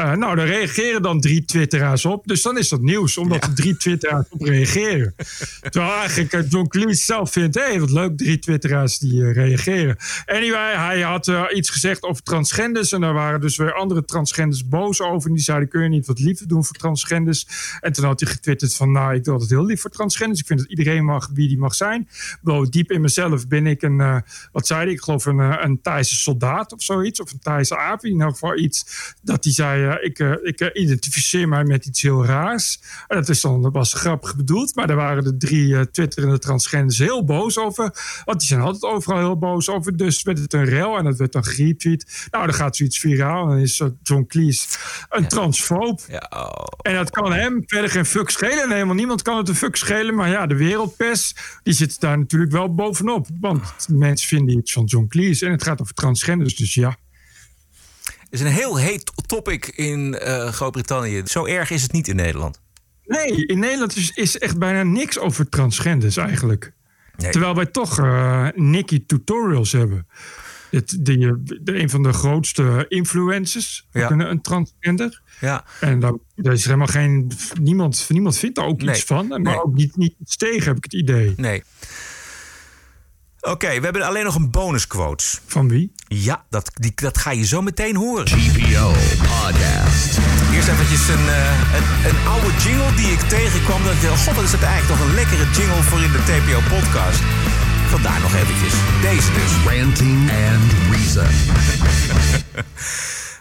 Uh, nou, daar reageren dan drie twitteraars op. Dus dan is dat nieuws, omdat er drie twitteraars op reageren. Terwijl eigenlijk uh, John Cleese zelf vindt... hé, hey, wat leuk, drie twitteraars die uh, reageren. Anyway, hij had iets gezegd over transgenders... en daar waren dus weer andere transgenders boos over. En die zeiden, kun je niet wat liever doen voor transgenders? En toen had hij getwitterd van... nou, ik doe altijd heel lief voor transgenders. Ik vind dat iedereen mag wie die mag zijn. Bro, diep in mezelf ben ik een... wat zei hij? Ik geloof een, een Thaise soldaat of zoiets. Of een Thaise aap. In geval iets dat hij zei ik, uh, ik uh, identificeer mij met iets heel raars. En dat, is dan, dat was grappig bedoeld, maar daar waren de drie uh, twitterende transgenders heel boos over. Want die zijn altijd overal heel boos over. Dus werd het een rel en dat werd dan geretweet. Nou, dan gaat zoiets viraal en dan is John Cleese een ja. transfoob. Ja, oh. En dat kan hem verder geen fuck schelen. En helemaal niemand kan het een fuck schelen. Maar ja, de wereldpers, die zit daar natuurlijk wel bovenop. Want mensen vinden iets van John Cleese. En het gaat over transgenders, dus ja is een heel heet topic in uh, Groot-Brittannië. Zo erg is het niet in Nederland. Nee, in Nederland is, is echt bijna niks over transgenders eigenlijk. Nee. Terwijl wij toch uh, Nicky Tutorials hebben. Het, de, de, een van de grootste influencers. Ja. Een transgender. Ja. En daar, daar, is helemaal geen. Niemand, niemand vindt daar ook nee. iets van. Maar nee. ook niet, niet iets tegen, heb ik het idee. Nee. Oké, we hebben alleen nog een bonusquote. Van wie? Ja, dat, die, dat ga je zo meteen horen. GPO Podcast. Eerst eventjes een, uh, een, een, oude jingle die ik tegenkwam. Dat ik dacht, god, wat is dat eigenlijk toch een lekkere jingle voor in de TPO Podcast. Vandaar nog eventjes. Deze dus. Ranting and Reason.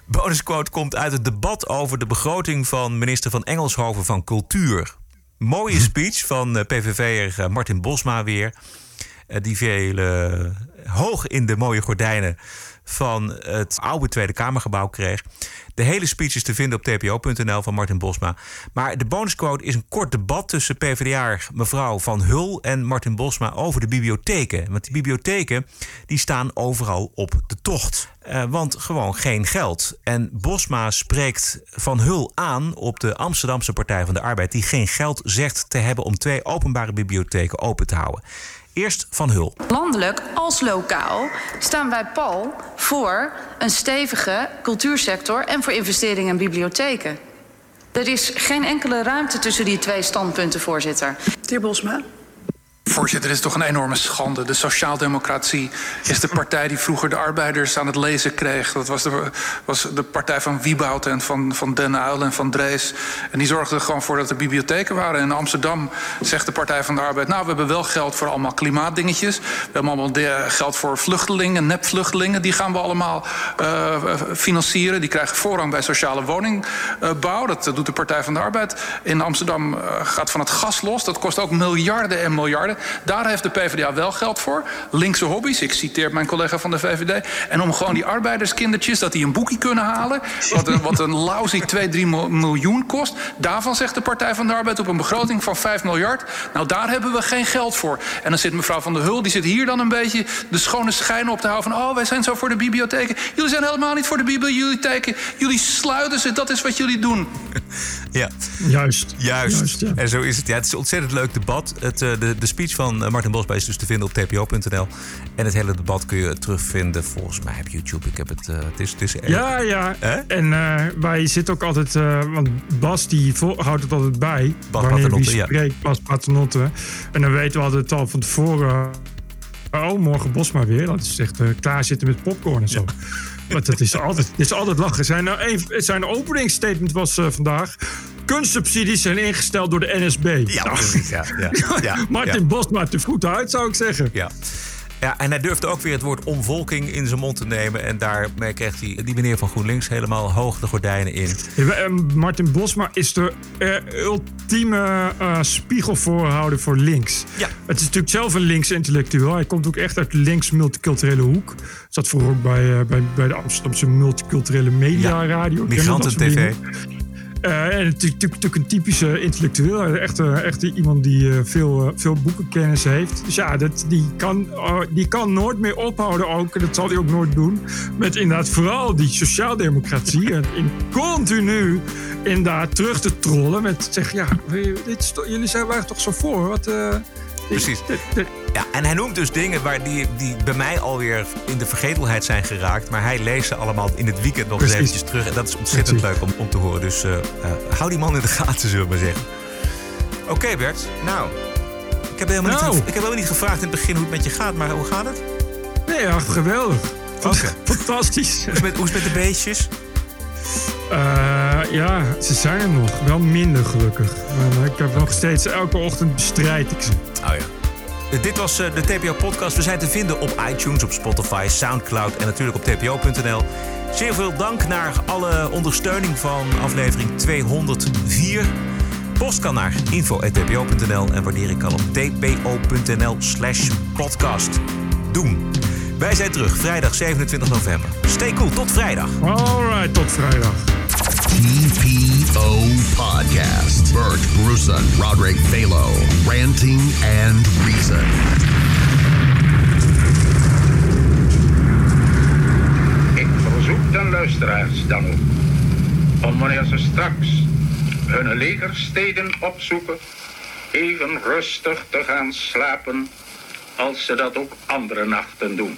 Bonusquote komt uit het debat over de begroting van minister van Engelshoven van Cultuur. Mooie speech van eh, PVV'er eh, Martin Bosma weer. Eh, die vele hoog in de mooie gordijnen van het oude Tweede Kamergebouw kreeg. De hele speech is te vinden op tpo.nl van Martin Bosma. Maar de bonusquote is een kort debat tussen PvdA mevrouw Van Hul en Martin Bosma over de bibliotheken. Want die bibliotheken die staan overal op de tocht. Uh, want gewoon geen geld. En Bosma spreekt Van Hul aan op de Amsterdamse Partij van de Arbeid... die geen geld zegt te hebben om twee openbare bibliotheken open te houden. Eerst Van Hul. Landelijk als lokaal staan wij pal voor een stevige cultuursector en voor investeringen in bibliotheken. Er is geen enkele ruimte tussen die twee standpunten, voorzitter. De heer Bosma. Voorzitter, dit is toch een enorme schande. De sociaaldemocratie is de partij die vroeger de arbeiders aan het lezen kreeg. Dat was de, was de partij van Wieboud en van, van Den Uyl en van Drees. En die zorgde er gewoon voor dat er bibliotheken waren. In Amsterdam zegt de Partij van de Arbeid... nou, we hebben wel geld voor allemaal klimaatdingetjes. We hebben allemaal geld voor vluchtelingen, nepvluchtelingen. Die gaan we allemaal uh, financieren. Die krijgen voorrang bij sociale woningbouw. Dat doet de Partij van de Arbeid. In Amsterdam gaat van het gas los. Dat kost ook miljarden en miljarden. Daar heeft de PvdA wel geld voor. Linkse hobby's, ik citeer mijn collega van de VVD. En om gewoon die arbeiderskindertjes, dat die een boekje kunnen halen. Wat een, wat een lousy 2, 3 miljoen kost. Daarvan zegt de Partij van de Arbeid op een begroting van 5 miljard. Nou, daar hebben we geen geld voor. En dan zit mevrouw Van der Hul, die zit hier dan een beetje de schone schijn op te houden. Van, oh, wij zijn zo voor de bibliotheken. Jullie zijn helemaal niet voor de bibliotheken. Jullie sluiten ze, dat is wat jullie doen. Ja. Juist. Juist. Juist ja. En zo is het. Ja, het is een ontzettend leuk debat. Het, uh, de, de speech van eh, Martin Bosma is dus te vinden op tpo.nl. En het hele debat kun je terugvinden volgens mij op YouTube. Ik heb het. Uh, het is, het is ja, ja. En uh, wij zitten ook altijd. want Bas die houdt het altijd bij. Bas wanneer wie spreekt, ja. Bas Paternotte. En dan weten we altijd al van tevoren. Oh, morgen Bosma weer. Dat is echt klaar zitten met popcorn en zo. Ja. Want het is altijd, het is altijd lachen. Zijn, nou zijn openingsstatement was vandaag. Kunstsubsidies zijn ingesteld door de NSB. Ja, precies. Ja, ja, ja, Martin ja. Bosma te goed uit, zou ik zeggen. Ja. Ja, en hij durfde ook weer het woord omvolking in zijn mond te nemen. En daarmee kreeg hij die meneer van GroenLinks helemaal hoog de gordijnen in. Martin Bosma is de uh, ultieme uh, spiegelvoorhouder voor links. Ja. Het is natuurlijk zelf een links intellectueel. Hij komt ook echt uit de links multiculturele hoek. Zat vroeger ook bij, uh, bij, bij de Amsterdamse multiculturele media radio. Migranten TV. Uh, en natuurlijk een typische intellectueel. Echt, echt iemand die veel, veel boekenkennis heeft. Dus ja, dat, die, kan, die kan nooit meer ophouden ook. En dat zal hij ook nooit doen. Met inderdaad vooral die sociaaldemocratie. en in continu inderdaad terug te trollen. Met zeggen, ja, dit, jullie zijn, waren toch zo voor? Wat, precies. Ja, en hij noemt dus dingen waar die, die bij mij alweer in de vergetelheid zijn geraakt. Maar hij leest ze allemaal in het weekend nog eens eventjes terug. En dat is ontzettend leuk om, om te horen. Dus eh, eh, hou die man in de gaten, zullen we maar zeggen. Oké Bert, nou. Ik heb, helemaal Nou. niet, ik heb helemaal niet gevraagd in het begin hoe het met je gaat. Maar hoe gaat het? Nee, ja, geweldig. Oké. Fantastisch. Hoe is, met, hoe is het met de beestjes? Eh, ja, ze zijn er nog. Wel minder gelukkig. Maar ik heb nog steeds, elke ochtend bestrijd ik ze. Oh ja. Dit was eh, de TPO-podcast. We zijn te vinden op iTunes, op Spotify, Soundcloud en natuurlijk op tpo.nl. Zeer veel dank naar alle ondersteuning van aflevering 204. Post kan naar info.tpo.nl en waardering kan op tpo.nl slash podcast. Doen. Wij zijn terug vrijdag 27 november. Stay cool, tot vrijdag. Alright, tot vrijdag. TPO Podcast. Bert Bruson, Roderick Balo, Ranting and Reason. Ik verzoek de luisteraars dan ook om wanneer ze straks hun legersteden opzoeken, even rustig te gaan slapen als ze dat ook andere nachten doen.